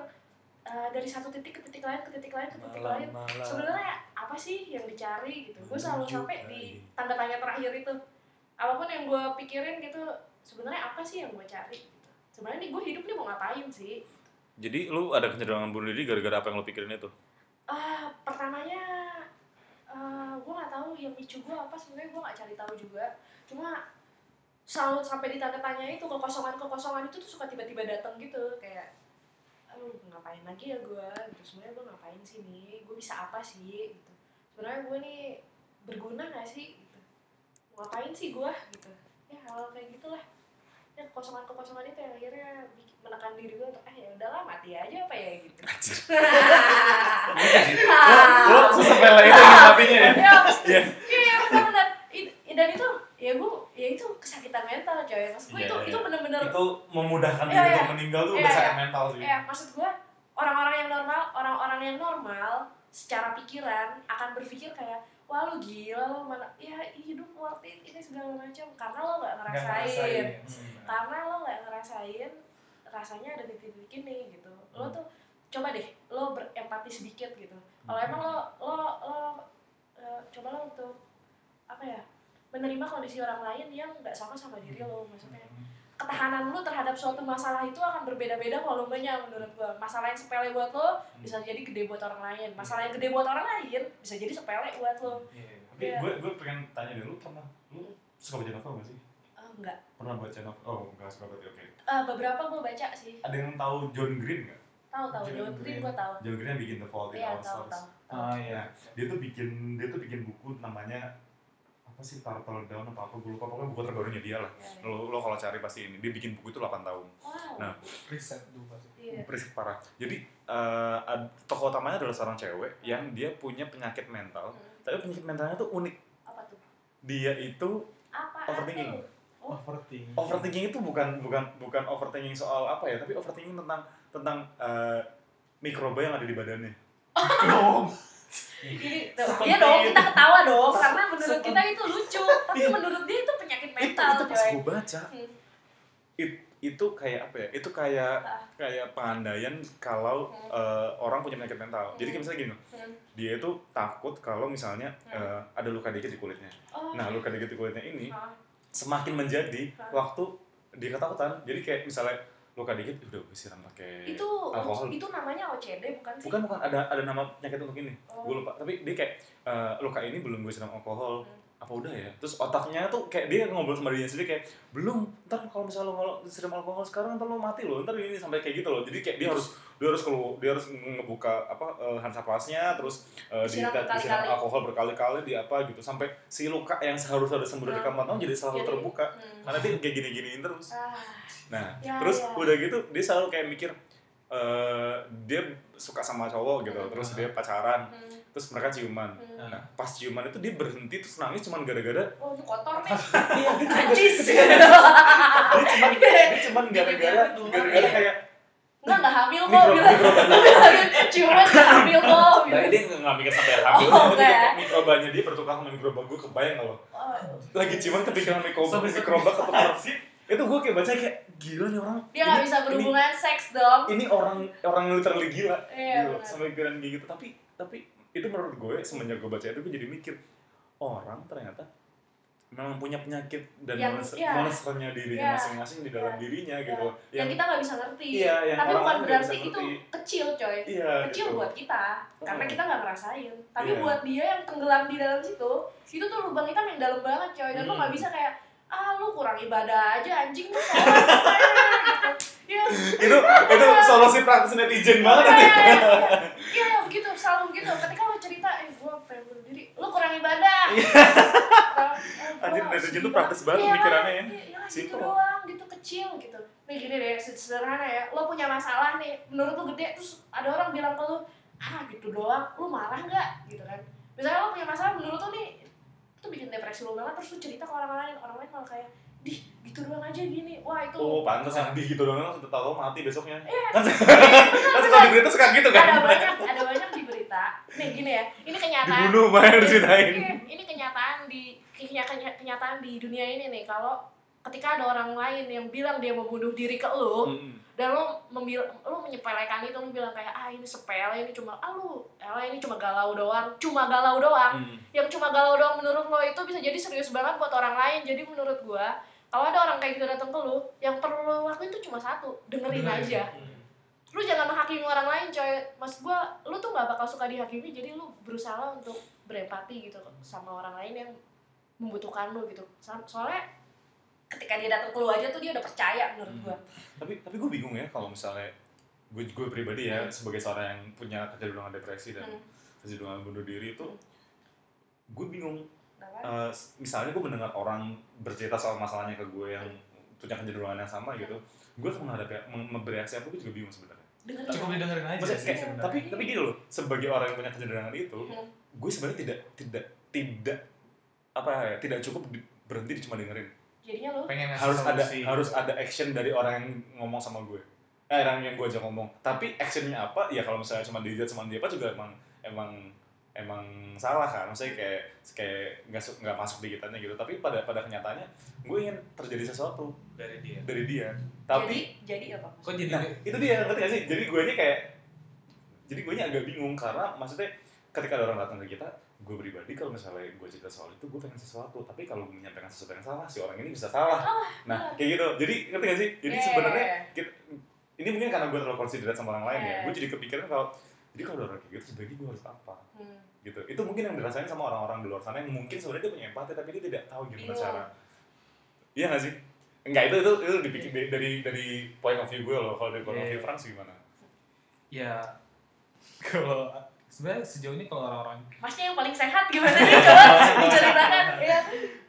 uh, dari satu titik ke titik lain ke titik lain ke titik lain. sebenarnya apa sih yang dicari gitu? Gue selalu sampai di tanda tanya terakhir itu. Apa pun yang gue pikirin gitu sebenarnya apa sih yang gue cari. Sebenarnya nih gue hidup nih mau ngapain sih? Jadi lu ada kecenderungan bunuh diri gara-gara apa yang lu pikirin itu? Ah pertamanya uh, gue nggak tahu yang micu gue apa sebenarnya gue nggak cari tahu juga. Cuma selalu sampai di tanda tanya itu kekosongan kekosongan itu tuh suka tiba-tiba datang gitu. Kayak aduh ngapain lagi ya gue gitu. Sebenarnya gue ngapain sih nih? Gue bisa apa sih? Gitu. Sebenarnya gue nih berguna gak sih? Gitu. Ngapain sih gue gitu. Ya hal kayak gitulah ya kekosongan kekosongan itu yang akhirnya menekan diri gue untuk ah ya udahlah mati aja apa ya gitu Lo (laughs) sesepele itu matinya ya? ya mas- Iya. iya benar-benar dan itu ya gue ya itu kesakitan mental coy maksud gue Iya, itu iya. itu bener-bener Itu memudahkan Iya, diri iya. untuk meninggal tuh Iya, udah iya. sakit mental sih. ya maksud gue orang-orang yang normal orang-orang yang normal secara pikiran akan berpikir kayak wah lu gila lo mana ya hidup worth it ini segala macam karena lo nggak ngerasain, ngerasain. Hmm. karena lo nggak ngerasain rasanya ada di titik ini gitu lo Hmm. tuh coba deh lo berempati sedikit gitu kalau Hmm. emang lo lo lo eh, coba lo untuk apa ya menerima kondisi orang lain yang nggak sama sama diri lo maksudnya ketahanan lu terhadap suatu masalah itu akan berbeda-beda volumenya menurut gua masalah yang sepele buat lo bisa jadi gede buat orang lain masalah yang gede buat orang lain bisa jadi sepele buat lo Iya. Tapi gue gue pengen tanya deh, lu pernah lu suka baca novel gak sih? Eh, enggak Pernah baca novel? Oh, enggak suka berarti oke. Eh, beberapa gua baca sih Ada yang tahu John Green nggak? tahu tahu John John Green Green. gua tahu John Green yang bikin The Fault in iya Our Stars. Oh iya. Dia tuh bikin dia tuh bikin buku namanya apa sih Turtle Down apa apa gue lupa pokoknya buku terbarunya dia lah. Iya, iya. Lo, lo kalau cari pasti ini dia bikin buku itu 8 tahun. wow Nah. Riset dulu pasti. iya Berisik parah. Jadi eh, ad- tokoh utamanya adalah seorang cewek yang dia punya penyakit mental, Hmm. tapi penyakit mentalnya tuh unik. apa tuh Dia itu apa Overthinking. tuh? Oh. Overthinking. overthinking itu bukan bukan bukan overthinking soal apa ya, tapi overthinking tentang tentang eh, mikroba yang ada di badannya. (laughs) Oh. Tuh, Sepenting iya dong itu. kita ketawa dong karena menurut kita itu lucu tapi Iya. menurut dia itu penyakit itu mental itu pas coy gue baca Hmm. it- itu kayak apa ya itu kayak Ah. kayak pengandaian kalau Hmm. eh, orang punya penyakit mental jadi kayak misalnya gini Hmm. dia itu takut kalau misalnya Hmm. eh, ada luka dikit di kulitnya oh nah luka dikit di kulitnya ini Ah. semakin menjadi Ah. waktu dia ketakutan jadi kayak misalnya luka dikit udah gue siram pakai itu alkohol. itu namanya OCD bukan sih? Bukan bukan ada ada nama penyakit untuk ini. Oh. gue lupa. Tapi dia kayak eh, luka ini belum gue siram alkohol. Hmm. Apa udah ya terus otaknya tuh kayak dia ngobrol sama dirinya sendiri kayak belum ntar kalau misalnya lo kalau siram alkohol sekarang ntar lo mati lo ntar ini sampai kayak gitu loh jadi kayak dia harus dia harus kelu dia harus ngebuka apa uh, Hansaplasnya terus uh, di Disiram alkohol berkali-kali di apa gitu sampai si luka yang seharusnya ada sembuh dari Hmm. kapan tahun jadi selalu Jadi- terbuka Hmm. karena dia kayak gini-giniin terus Ah, nah Ya, terus ya. udah gitu dia selalu kayak mikir eh dia suka sama cowok gitu Hmm. terus dia pacaran hmm, terus mereka ciuman hmm. nah pas ciuman itu dia berhenti terus nangis cuman gara-gara Oh, itu kotor nih. iya dia cuma- Najis. (laughs) dia cuman dia cuman gara-gara Iya. gara-gara kayak Enggak, enggak hamil kok. mikro bilang. (laughs) enggak hamil kok. nah bilang. dia nggak mikir sampai hamil Oh, enggak. kayak mikrobanya dia bertukar sama mikroba gue kebayang kalau Oh, lagi ciuman kepikiran mikroba mikroba ketukar sih. itu gue kayak baca kayak gila nih orang Dia nggak Ini- bisa berhubungan seks dong. ini, ini orang orang yang literally gila Iya, gitu benar. sampai kayak gitu tapi tapi itu menurut gue semenjak gue baca itu gue jadi mikir orang ternyata memang punya penyakit dan Yang- monster, iya. monsternya dirinya Iya. masing-masing di dalam Iya. dirinya Iya. gitu Yang kita nggak bisa ngerti. Iya, yang Tapi bukan berarti itu kecil, coy. iya Kecil gitu. buat kita, karena kita nggak ngerasain. Tapi Iya. buat dia yang tenggelam di dalam situ, itu tuh lubang hitam yang dalam banget, coy. Dan lo Hmm. nggak bisa kayak, ah lu kurang ibadah aja anjing lu (laughs) gitu. Iya, itu itu solusi praktis netizen banget Iya, nih iya, iya. Iya, begitu, selalu begitu. Ketika lo cerita, eh gue pengen bunuh diri, lo kurang ibadah. Gua (laughs) Anjir, sedih tuh praktis banget Iya, pikirannya ya. Iya, iya, gitu doang, gitu kecil gitu. Nih gini deh, sederhana ya. Lo punya masalah nih, menurut lo gede, terus ada orang bilang ke lo, ah gitu doang, lo marah nggak? Gitu kan. Misalnya lo punya masalah, menurut lo nih, itu bikin depresi lo banget, terus lo cerita ke orang lain, orang lain malah kayak, dih gitu doang aja gini, wah itu oh pantas yang di gitu dong langsung tahu mati besoknya Iya. (laughs) kan kan suka di berita suka gitu ada kan banyak ada banyak di berita nih gini ya. Ini kenyataan. Dibunuh main diceritain Iya, ini kenyataan di kenya- kenya- kenyataan di dunia ini nih. Kalau ketika ada orang lain yang bilang dia mau bunuh diri ke lu Mm-mm. dan lo membil lo menyepelekan itu lo bilang kayak ah ini sepele ini cuma ah lu elah ini cuma galau doang cuma galau doang. Mm. yang cuma galau doang menurut lo itu bisa jadi serius banget buat orang lain. Jadi menurut gua kalau ada orang kayak gitu datang ke lu yang perlu lo lakuin tuh cuma satu dengerin aja lu jangan menghakimi orang lain coy. Mas gua lu tuh nggak bakal suka dihakimi jadi lu berusaha untuk berempati gitu sama orang lain yang membutuhkan lu gitu. So- soalnya ketika dia datang ke lu aja tuh dia udah percaya menurut gua. Tapi tapi gue bingung ya kalau misalnya gue gue pribadi ya sebagai seorang yang punya kecenderungan depresi dan Hmm. kecenderungan bunuh diri itu gue bingung? Eh, misalnya gue mendengar orang bercerita soal masalahnya ke gue yang punya kecenderungan yang sama gitu gue tuh menghadapi mem- bereaksi apa gue juga bingung sebenarnya Dengerin cukup didengerin aja Maksudnya sih kayak- sebenarnya. tapi tapi gini loh sebagai orang yang punya kecenderungan itu Hmm. gue sebenarnya tidak tidak tidak apa ya tidak cukup di- berhenti di cuma dengerin. Jadinya lo pengen harus ada solusi. harus ada action dari orang yang ngomong sama gue. Eh orang yang gue ajak ngomong. Tapi actionnya apa? Ya kalau misalnya cuma dilihat sama dia apa juga emang emang emang salah kan? Maksudnya kayak kayak nggak nggak masuk di kitanya gitu. Tapi pada pada kenyataannya gue ingin terjadi sesuatu. Dari dia. Dari dia. Tapi jadi jadi apa? kok jadi nah itu dia ngerti gak sih? Jadi gue nya kayak jadi gue nya agak bingung karena maksudnya ketika ada orang datang ke kita gue pribadi kalau misalnya gue cerita soal itu gue pengen sesuatu. Tapi kalau gue menyampaikan sesuatu yang salah si orang ini bisa salah. Nah kayak gitu. Jadi ngerti gak sih? Jadi Iya, sebenarnya iya, iya. kita- ini mungkin karena gue terlalu considerate sama orang lain ya. Iya. gue jadi kepikiran kalau jadi kalau ada orang kayak gitu sebaiknya gue harus apa Hmm. gitu itu mungkin yang dirasain sama orang-orang di luar sana yang mungkin sebenarnya dia punya empati tapi dia tidak tahu gimana Bingung. cara iya gak sih enggak itu itu itu dipikir dari dari, dari point of view gue loh kalau dari point of Iya. view Frans gimana ya (laughs) kalau sebenarnya sejauh ini kalau orang-orang Masnya yang paling sehat gimana nih? (laughs) Coba diceritakan ya.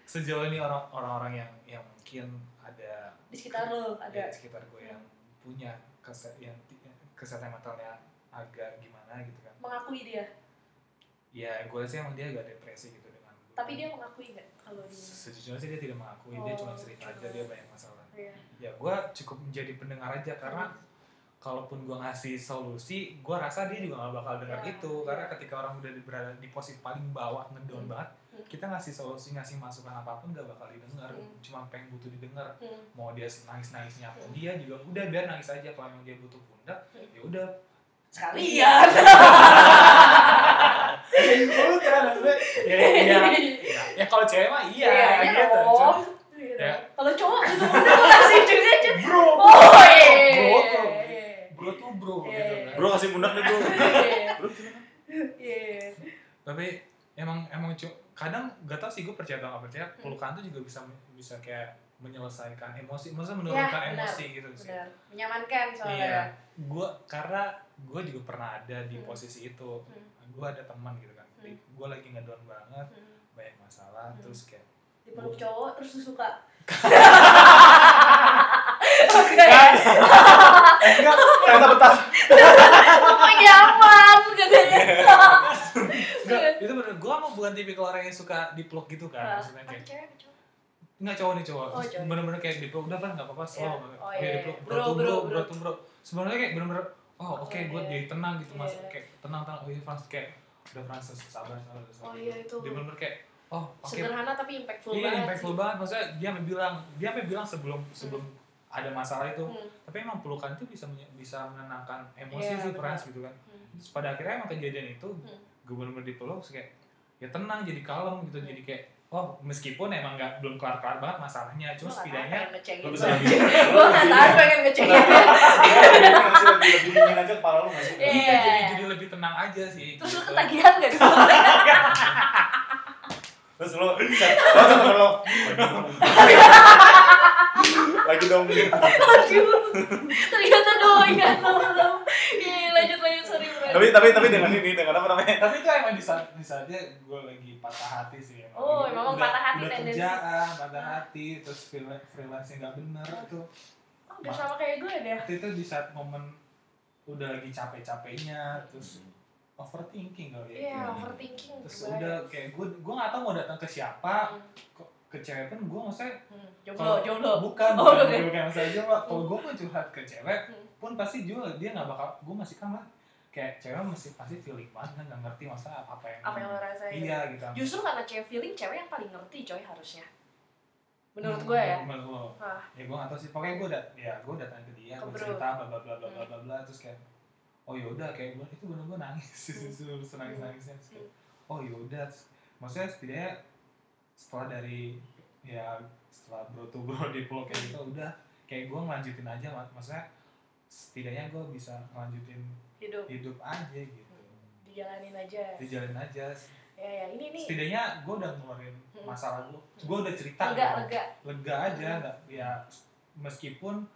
sejauh ini orang- orang-orang yang yang mungkin ada Di sekitar lo ya, ada. di sekitar gue yang punya kese yang kesehatan mentalnya agak gimana gitu kan Mengakui dia. ya gue sih emang dia agak depresi gitu dengan Tapi dia mengakui nggak kalau dia? sejujurnya sih dia tidak mengakui dia Oh, cuma cerita aja dia banyak masalah Iya. ya gue cukup menjadi pendengar aja karena kalaupun gue ngasih solusi gue rasa dia juga gak bakal dengar Ya, itu ya. karena ketika orang udah berada di posisi paling bawah ngedown Hmm. banget Hmm. kita ngasih solusi ngasih masukan apa pun gak bakal didengar Hmm. cuma pengen butuh didengar Hmm. mau dia nangis nangisnya apa Hmm. dia juga udah biar nangis aja kalau dia butuh pundak Hmm. ya udah Sekalian. udah maksudnya ya, ya, ya, ya kalau cewek mah iya, iya gitu dong. Cuma- Iya Ya. dong. Kalau cowok gitu udah kasih juga aja. bro Oh iya. bro tuh Iya. bro tuh bro Iya. gitu kan. bro kasih pundak nih bro Iya. Iya. tapi emang emang cu- kadang gak tau sih gue percaya atau gak percaya Hmm. pelukan tuh juga bisa bisa kayak menyelesaikan emosi maksudnya menurunkan Ya, benar. emosi gitu sih Benar. Menyamankan soalnya. iya gue karena gue juga pernah ada di Hmm. posisi itu Hmm. gue ada teman gitu kan Hmm. gue lagi ngedown banget Hmm. banyak masalah Hmm. terus kayak Dipeluk cowok terus suka. Oke. enggak ternyata betah Pokoknya aman katanya. enggak itu bener gue mah bukan tipikal orang yang suka dipeluk gitu kan maksudnya kayak? Enggak cowok nih cowok. Oh, cowok. bener-bener kayak dipeluk udah kan enggak apa-apa slow. Iya. Oh, Oh, iya, iya, dipeluk iya. bro, Bro, bro, bro, bro. Sebenarnya kayak bener-bener oh oke gue jadi tenang gitu mas Iya. kayak tenang tenang oh iya Frans kayak udah Frans sabar sabar sabar. Oh iya itu. Dia bener-bener kayak oh oke Sederhana tapi impactful iya banget. impactful sih. banget maksudnya dia sampai bilang dia sampai bilang sebelum sebelum ada masalah itu Hmm. tapi emang pelukan itu bisa bisa menenangkan emosi Iya, sih. Frans gitu kan Hmm. terus pada akhirnya emang kejadian itu Hmm. gue bener-bener dipeluk kayak ya tenang jadi kalem gitu Hmm. jadi kayak oh meskipun emang nggak belum kelar kelar banget masalahnya cuma nggak setidaknya lu. bisa (laughs) lebih- Gua nggak tahan pengen ngecengin. lebih lebih dingin aja kepala lu nggak sih Iya. Iya, jadi, jadi lebih tenang aja sih. Terus lu gitu. ketagihan gak dulu? (laughs) terus chat lo temen lo lagi dong. Ternyata doyan lo. Iya, lanjut lanjut sorry bro. Tapi tapi tapi dengan ini dengan apa namanya Tapi itu emang di saat di saatnya gue lagi patah hati sih. Emang. Oh, Lagi- emang udah- patah hati udah tendensi. kerjaan, patah hati, terus freelance freelance nggak bener itu. Oh, udah sama kayak gue deh. Itu itu di saat momen udah lagi capek-capeknya, terus overthinking kali ya. Iya, kayak. overthinking. Terus berbahaya. udah kayak gue gue nggak tahu mau datang ke siapa, Hmm. kok ke cewek pun gue maksudnya Hmm. Jomblo, jomblo. bukan Oh, bukan, oke. bukan masalah jomblo kalau gue pun curhat ke cewek Hmm. pun pasti juga dia nggak bakal gue masih kan kayak cewek masih pasti feeling banget kan nggak ngerti masalah apa yang Apa yang lo rasain? iya gitu Justru karena cewek feeling, cewek yang paling ngerti coy harusnya. Menurut Hmm, gue ya. menurut lo Ah. ya gue nggak tahu sih pokoknya gue udah ya gue datang ke dia gue cerita bla bla bla bla bla Hmm. bla bla terus kayak oh yaudah kayak gue itu bener gue nangis (laughs) Hmm. senangis nangisnya terus kayak, oh yaudah maksudnya setidaknya setelah dari ya setelah bro to bro (laughs) di peluk kayak gitu udah kayak gue ngelanjutin aja mak- maksudnya setidaknya gue bisa ngelanjutin Hidup hidup aja gitu dijalanin aja. dijalin aja Ya ya, ini nih. setidaknya gue udah ngeluarin Hmm. masalah gue gue udah cerita Lega, gitu. lega. lega aja nggak ya meskipun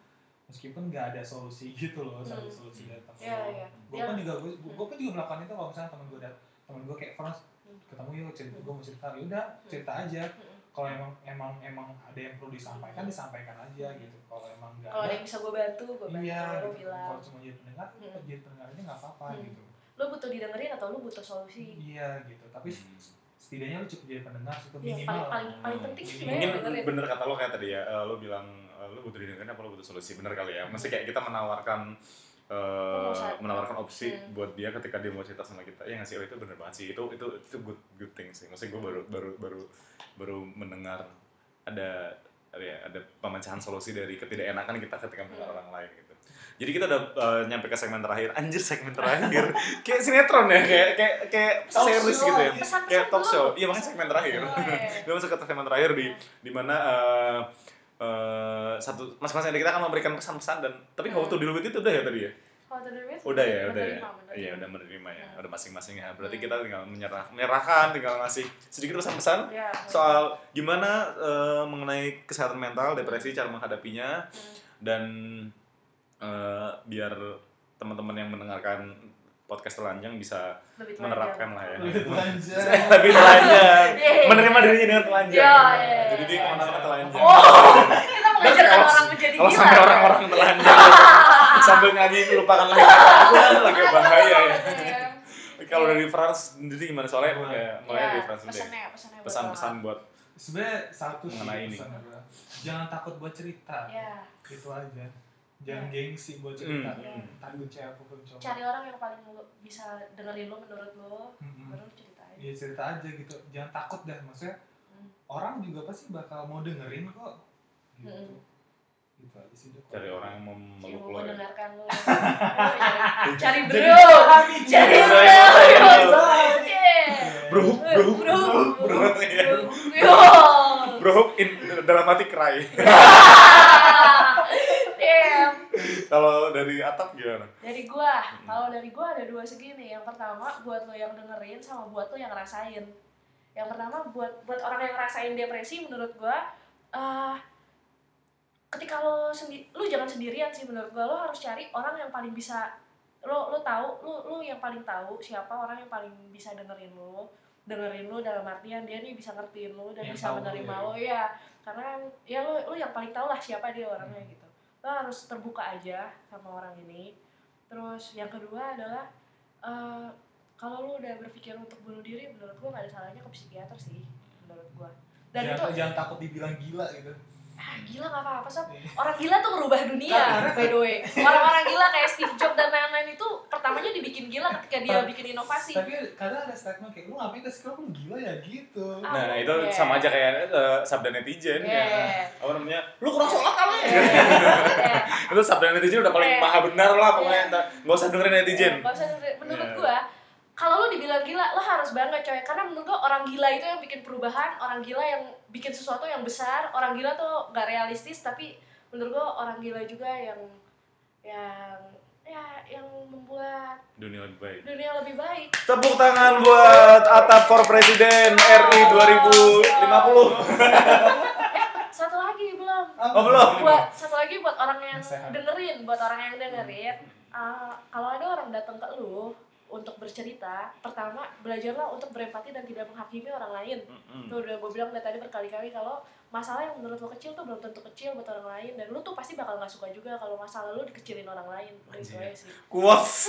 meskipun nggak ada solusi gitu loh satu Hmm. solusi datang Iya, iya. gue pun juga gue gue pun juga melakukan itu kalau misalnya temen gue dat temen gue kayak Frans Hmm. ketemu yuk cerita gue mau cerita ya udah cerita aja Mm-mm. Kalau emang emang emang ada yang perlu disampaikan disampaikan aja gitu kalau emang nggak Kalau ada yang bisa gue bantu, gue bantu. iya Lo gitu. bilang. kalau cuma jadi pendengar Hmm. jadi pendengar aja nggak apa-apa Hmm. gitu Lo butuh didengerin atau lo butuh solusi? iya gitu tapi Hmm. setidaknya lu cukup jadi pendengar itu Iya, minimal paling paling paling Hmm. penting Mungkin sebenarnya mungkin dengerin. bener kata lo kayak tadi ya eh, lo bilang eh, lo butuh didengerin apa lo butuh solusi bener kali ya maksudnya kayak kita menawarkan Oh, sa- menawarkan opsi Hmm. buat dia ketika dia mau cerita sama kita. Ya nggak sih? Oh itu bener banget sih. Itu itu itu good good thing sih. Maksudnya gue baru baru baru baru mendengar ada ada ya ada pemecahan solusi dari ketidakenakan kita ketika mendengar Hmm. orang lain gitu. Jadi kita udah eh, nyampe ke segmen terakhir. Anjir segmen terakhir. (laughs) Kayak sinetron ya kayak kayak kayak Talk series show. gitu ya. kayak talk show. Iya makanya segmen terakhir. Oh, iya. (laughs) kita masuk ke segmen terakhir di di mana eh, eh, satu masing-masing dari kita akan memberikan pesan-pesan dan tapi how to deal with itu udah ya tadi ya? Kalau to with, udah ya udah ya? menerima, iya udah menerima ya. Hmm. udah masing-masing ya. Berarti Hmm. kita tinggal menyerah menyerahkan tinggal ngasih sedikit pesan-pesan. Ya, soal gimana eh, mengenai kesehatan mental depresi cara menghadapinya. Hmm. dan eh, biar teman-teman yang mendengarkan podcast telanjang bisa lebih telanjang. menerapkan lah ya lebih (laughs) telanjang lebih telanjang Yeay. menerima dirinya dengan telanjang Ya, ya, jadi dia ya, ke mana-mana ya. telanjang Oh, (laughs) kita mengajarkan orang menjadi kalau gila. sampai orang-orang telanjang (laughs) sambil nyanyi melupakan lagi aku kan lagi bahaya ya Iya. kalau dari France sendiri gimana soalnya Wah. ya, mulai Ya, dari France sendiri pesan-pesan buat sebenarnya satu sih Mengenai ini. jangan takut buat cerita Ya, itu aja jangan Ya. gengsi buat cerita Hmm. tanggung cewek apa pun coba cari orang yang paling lu bisa dengerin lo menurut lo, Mm-mm. baru ceritain. ya cerita aja gitu jangan takut dah maksudnya Hmm. orang juga pasti bakal mau dengerin kok gitu Mm-mm. gitu aja sih cari orang yang memeluk mau lo ya mendengarkan lo. Cari- (laughs) Cari Jadi bro, kami cari Bro, bro. bro. Yeah. bro bro bro, bro iya. Yo. bro in dalam hati cry Damn. (laughs) kalau dari atap gimana? Dari gua, kalau dari gua ada dua segi nih. Yang pertama buat lo yang dengerin sama buat lo yang ngerasain. Yang pertama buat buat orang yang ngerasain depresi menurut gua eh ketika lo sendi lu jangan sendirian sih menurut gua. Lo harus cari orang yang paling bisa lo lo tahu lo lo yang paling tahu siapa orang yang paling bisa dengerin lo. Dengerin lo dalam artian dia nih bisa ngertiin lo dan Yang bisa lo menerima ya. lo ya karena kan ya lo lo yang paling tahu lah siapa dia orangnya gitu lo harus terbuka aja sama orang ini. Terus yang kedua adalah eh, kalau lo udah berpikir untuk bunuh diri menurut gua gak ada salahnya ke psikiater sih menurut gua. Dan jangan, itu jangan takut dibilang gila gitu ah, gila gak apa-apa sob orang gila tuh ngerubah dunia (laughs) by the way orang-orang gila kayak Steve Jobs dan lain-lain itu pertamanya dibikin gila ketika dia bikin inovasi tapi kadang ada statement kayak lu ngapain ke sekolah lu gila ya gitu Ah, nah itu iya. sama aja kayak eh, sabda netizen Iya. ya apa namanya lu kurang sholat kali. Iya. (laughs) itu sabda netizen udah paling Iya. maha benar lah pokoknya. Ntar nggak usah dengerin netizen Nggak usah dengerin. menurut Iya. gua kalau lu dibilang gila lo harus bangga coy. Karena menurut gua orang gila itu yang bikin perubahan orang gila yang bikin sesuatu yang besar. Orang gila tuh gak realistis tapi menurut gua orang gila juga yang yang ya yang membuat dunia lebih baik. dunia lebih baik. Tepuk tangan buat Atap for Presiden RI 2050 satu lagi belum. Oh belum. Buat satu lagi buat orang yang Sehat. dengerin buat orang yang dengerin. Uh, kalau ada orang datang ke lu untuk bercerita pertama belajarlah untuk berempati dan tidak menghakimi orang lain Mm-mm. tuh udah gue bilang dari tadi berkali-kali kalau masalah yang menurut lo kecil tuh belum tentu kecil buat orang lain dan lu tuh pasti bakal nggak suka juga kalau masalah lu dikecilin orang lain Udah itu Anjir. aja sih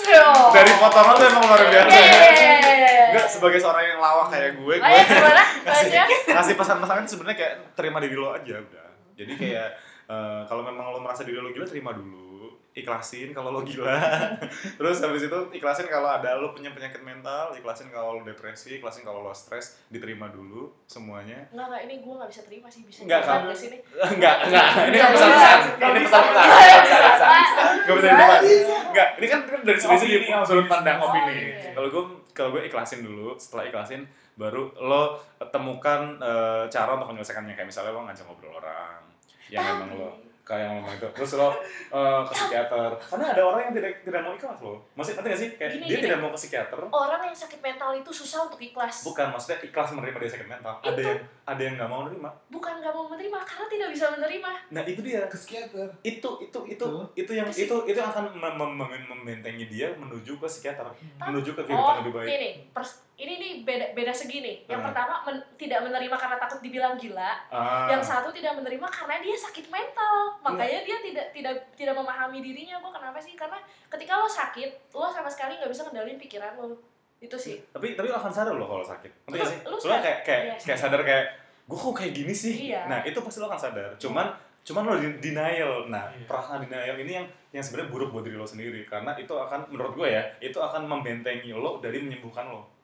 Yo. dari potongan tuh emang luar biasa ya. Yeay. Enggak sebagai seorang yang lawak kayak gue, Oh gue ya gimana ngasih ngasih pesan-pesan itu sebenarnya kayak terima diri lo aja udah. Jadi kayak eh, kalau memang lo merasa diri lo gila terima dulu, ikhlasin kalau lo gila. (laughs) Terus habis itu ikhlasin kalau ada lo punya penyakit mental, ikhlasin kalau lo depresi, ikhlasin kalau lo stres, diterima dulu semuanya. Enggak, enggak, ini gue nggak bisa terima sih, bisa dibuka kamu- nggak sini? enggak. (laughs) Ini kan Nggak pesan-pesan. bisa. Ini Nggak bisa. Enggak bisa Nggak bisa. Enggak, ini kan dari segi-segi Opini, sudut pandang Oh, opini. iya. Kalau gue kalau gue ikhlasin dulu, setelah ikhlasin baru lo temukan eh, cara untuk menyelesaikannya kayak misalnya lo ngajak ngobrol orang yang emang lo kayak yang ngomong itu terus lo eh, ke psikiater. Karena ada orang yang tidak tidak mau ikhlas loh maksudnya ngerti gak sih? Kayak Gini, dia gini. tidak mau ke psikiater. Orang yang sakit mental itu susah untuk ikhlas. Bukan maksudnya ikhlas menerima dia sakit mental. Ada Itu. yang ada yang nggak mau menerima. Bukan nggak mau menerima karena tidak bisa menerima. Nah itu dia. Ke psikiater. Itu itu itu Tuh. itu yang itu itu yang akan mem- mem- mem- membentengi dia menuju ke psikiater. Tapi- menuju ke kehidupan oh lebih baik. ini pers- ini nih beda beda segini. Yang Hmm. pertama men- tidak menerima karena takut dibilang gila. Ah, yang satu tidak menerima karena dia sakit mental. Makanya dia tidak tidak tidak memahami dirinya. Gua kenapa sih? Karena ketika lo sakit lo sama sekali nggak bisa ngendalin pikiran lo. Itu sih. Tapi tapi lo akan sadar lo kalau sakit. Lu- sih? Lo kayak kayak Iya, kayak sadar. sadar kayak gue kok kayak gini sih? Iya. nah itu pasti lo akan sadar. Cuman cuman lo denial. Nah Iya. perasaan denial ini yang yang sebenarnya buruk buat diri lo sendiri. Karena itu akan menurut gue ya itu akan membentengi lo dari menyembuhkan lo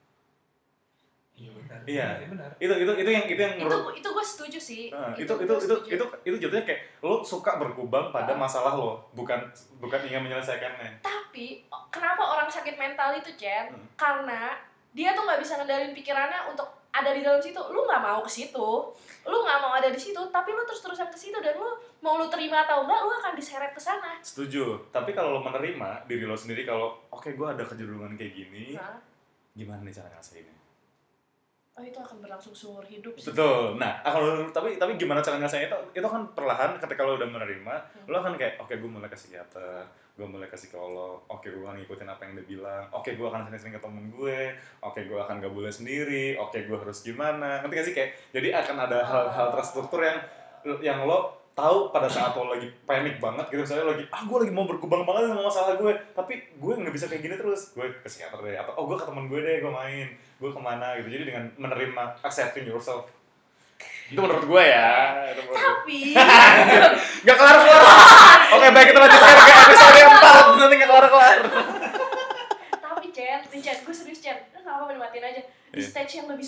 iya benar. Iya. Iya, benar. Itu itu itu yang itu yang itu menurut itu gue setuju sih. Nah, itu itu itu setuju. itu itu jatuhnya kayak lo suka berkubang pada Ah. masalah lo bukan bukan ingin menyelesaikannya. Tapi kenapa orang sakit mental itu Chen Hmm. karena dia tuh nggak bisa ngendalin pikirannya untuk ada di dalam situ. Lu nggak mau ke situ. Lu nggak mau ada di situ tapi lu terus terusan ke situ dan lu mau lu terima atau enggak lu akan diseret ke sana. Setuju. Tapi kalau lo menerima diri lo sendiri kalau oke gue ada kecenderungan kayak gini nah, gimana nih cara ngasihinnya oh itu akan berlangsung seumur hidup sih. Betul. Nah kalau tapi tapi gimana cara ngasihinnya itu? Itu kan perlahan ketika lo udah menerima Hmm. lo akan kayak oke gue mulai ke psikiater gue mulai ke psikolog oke gue akan ngikutin apa yang dia bilang oke gue akan sering-sering ke temen gue oke gue akan gak boleh sendiri oke gue harus gimana. Ngerti gak sih? Kayak jadi akan ada hal-hal terstruktur yang yang lo tahu pada saat lo lagi panik banget gitu misalnya lo lagi ah gue lagi mau berkembang banget sama masalah gue. Tapi gue nggak bisa kayak gini terus. Gue ke psikiater deh atau oh gue ke temen gue deh gue main. Gue ke mana gitu. Jadi dengan menerima accepting yourself. Itu menurut gue ya. Itu menurut gue. tapi (laughs) Gak kelar kelar. (laughs) Oke baik kita lanjutkan ke episode yang 4 (laughs) nanti gak kelar kelar. tapi Chen Chen gue serius Chen lu nggak apa-apa dimatiin aja. Di Iya. stage yang lebih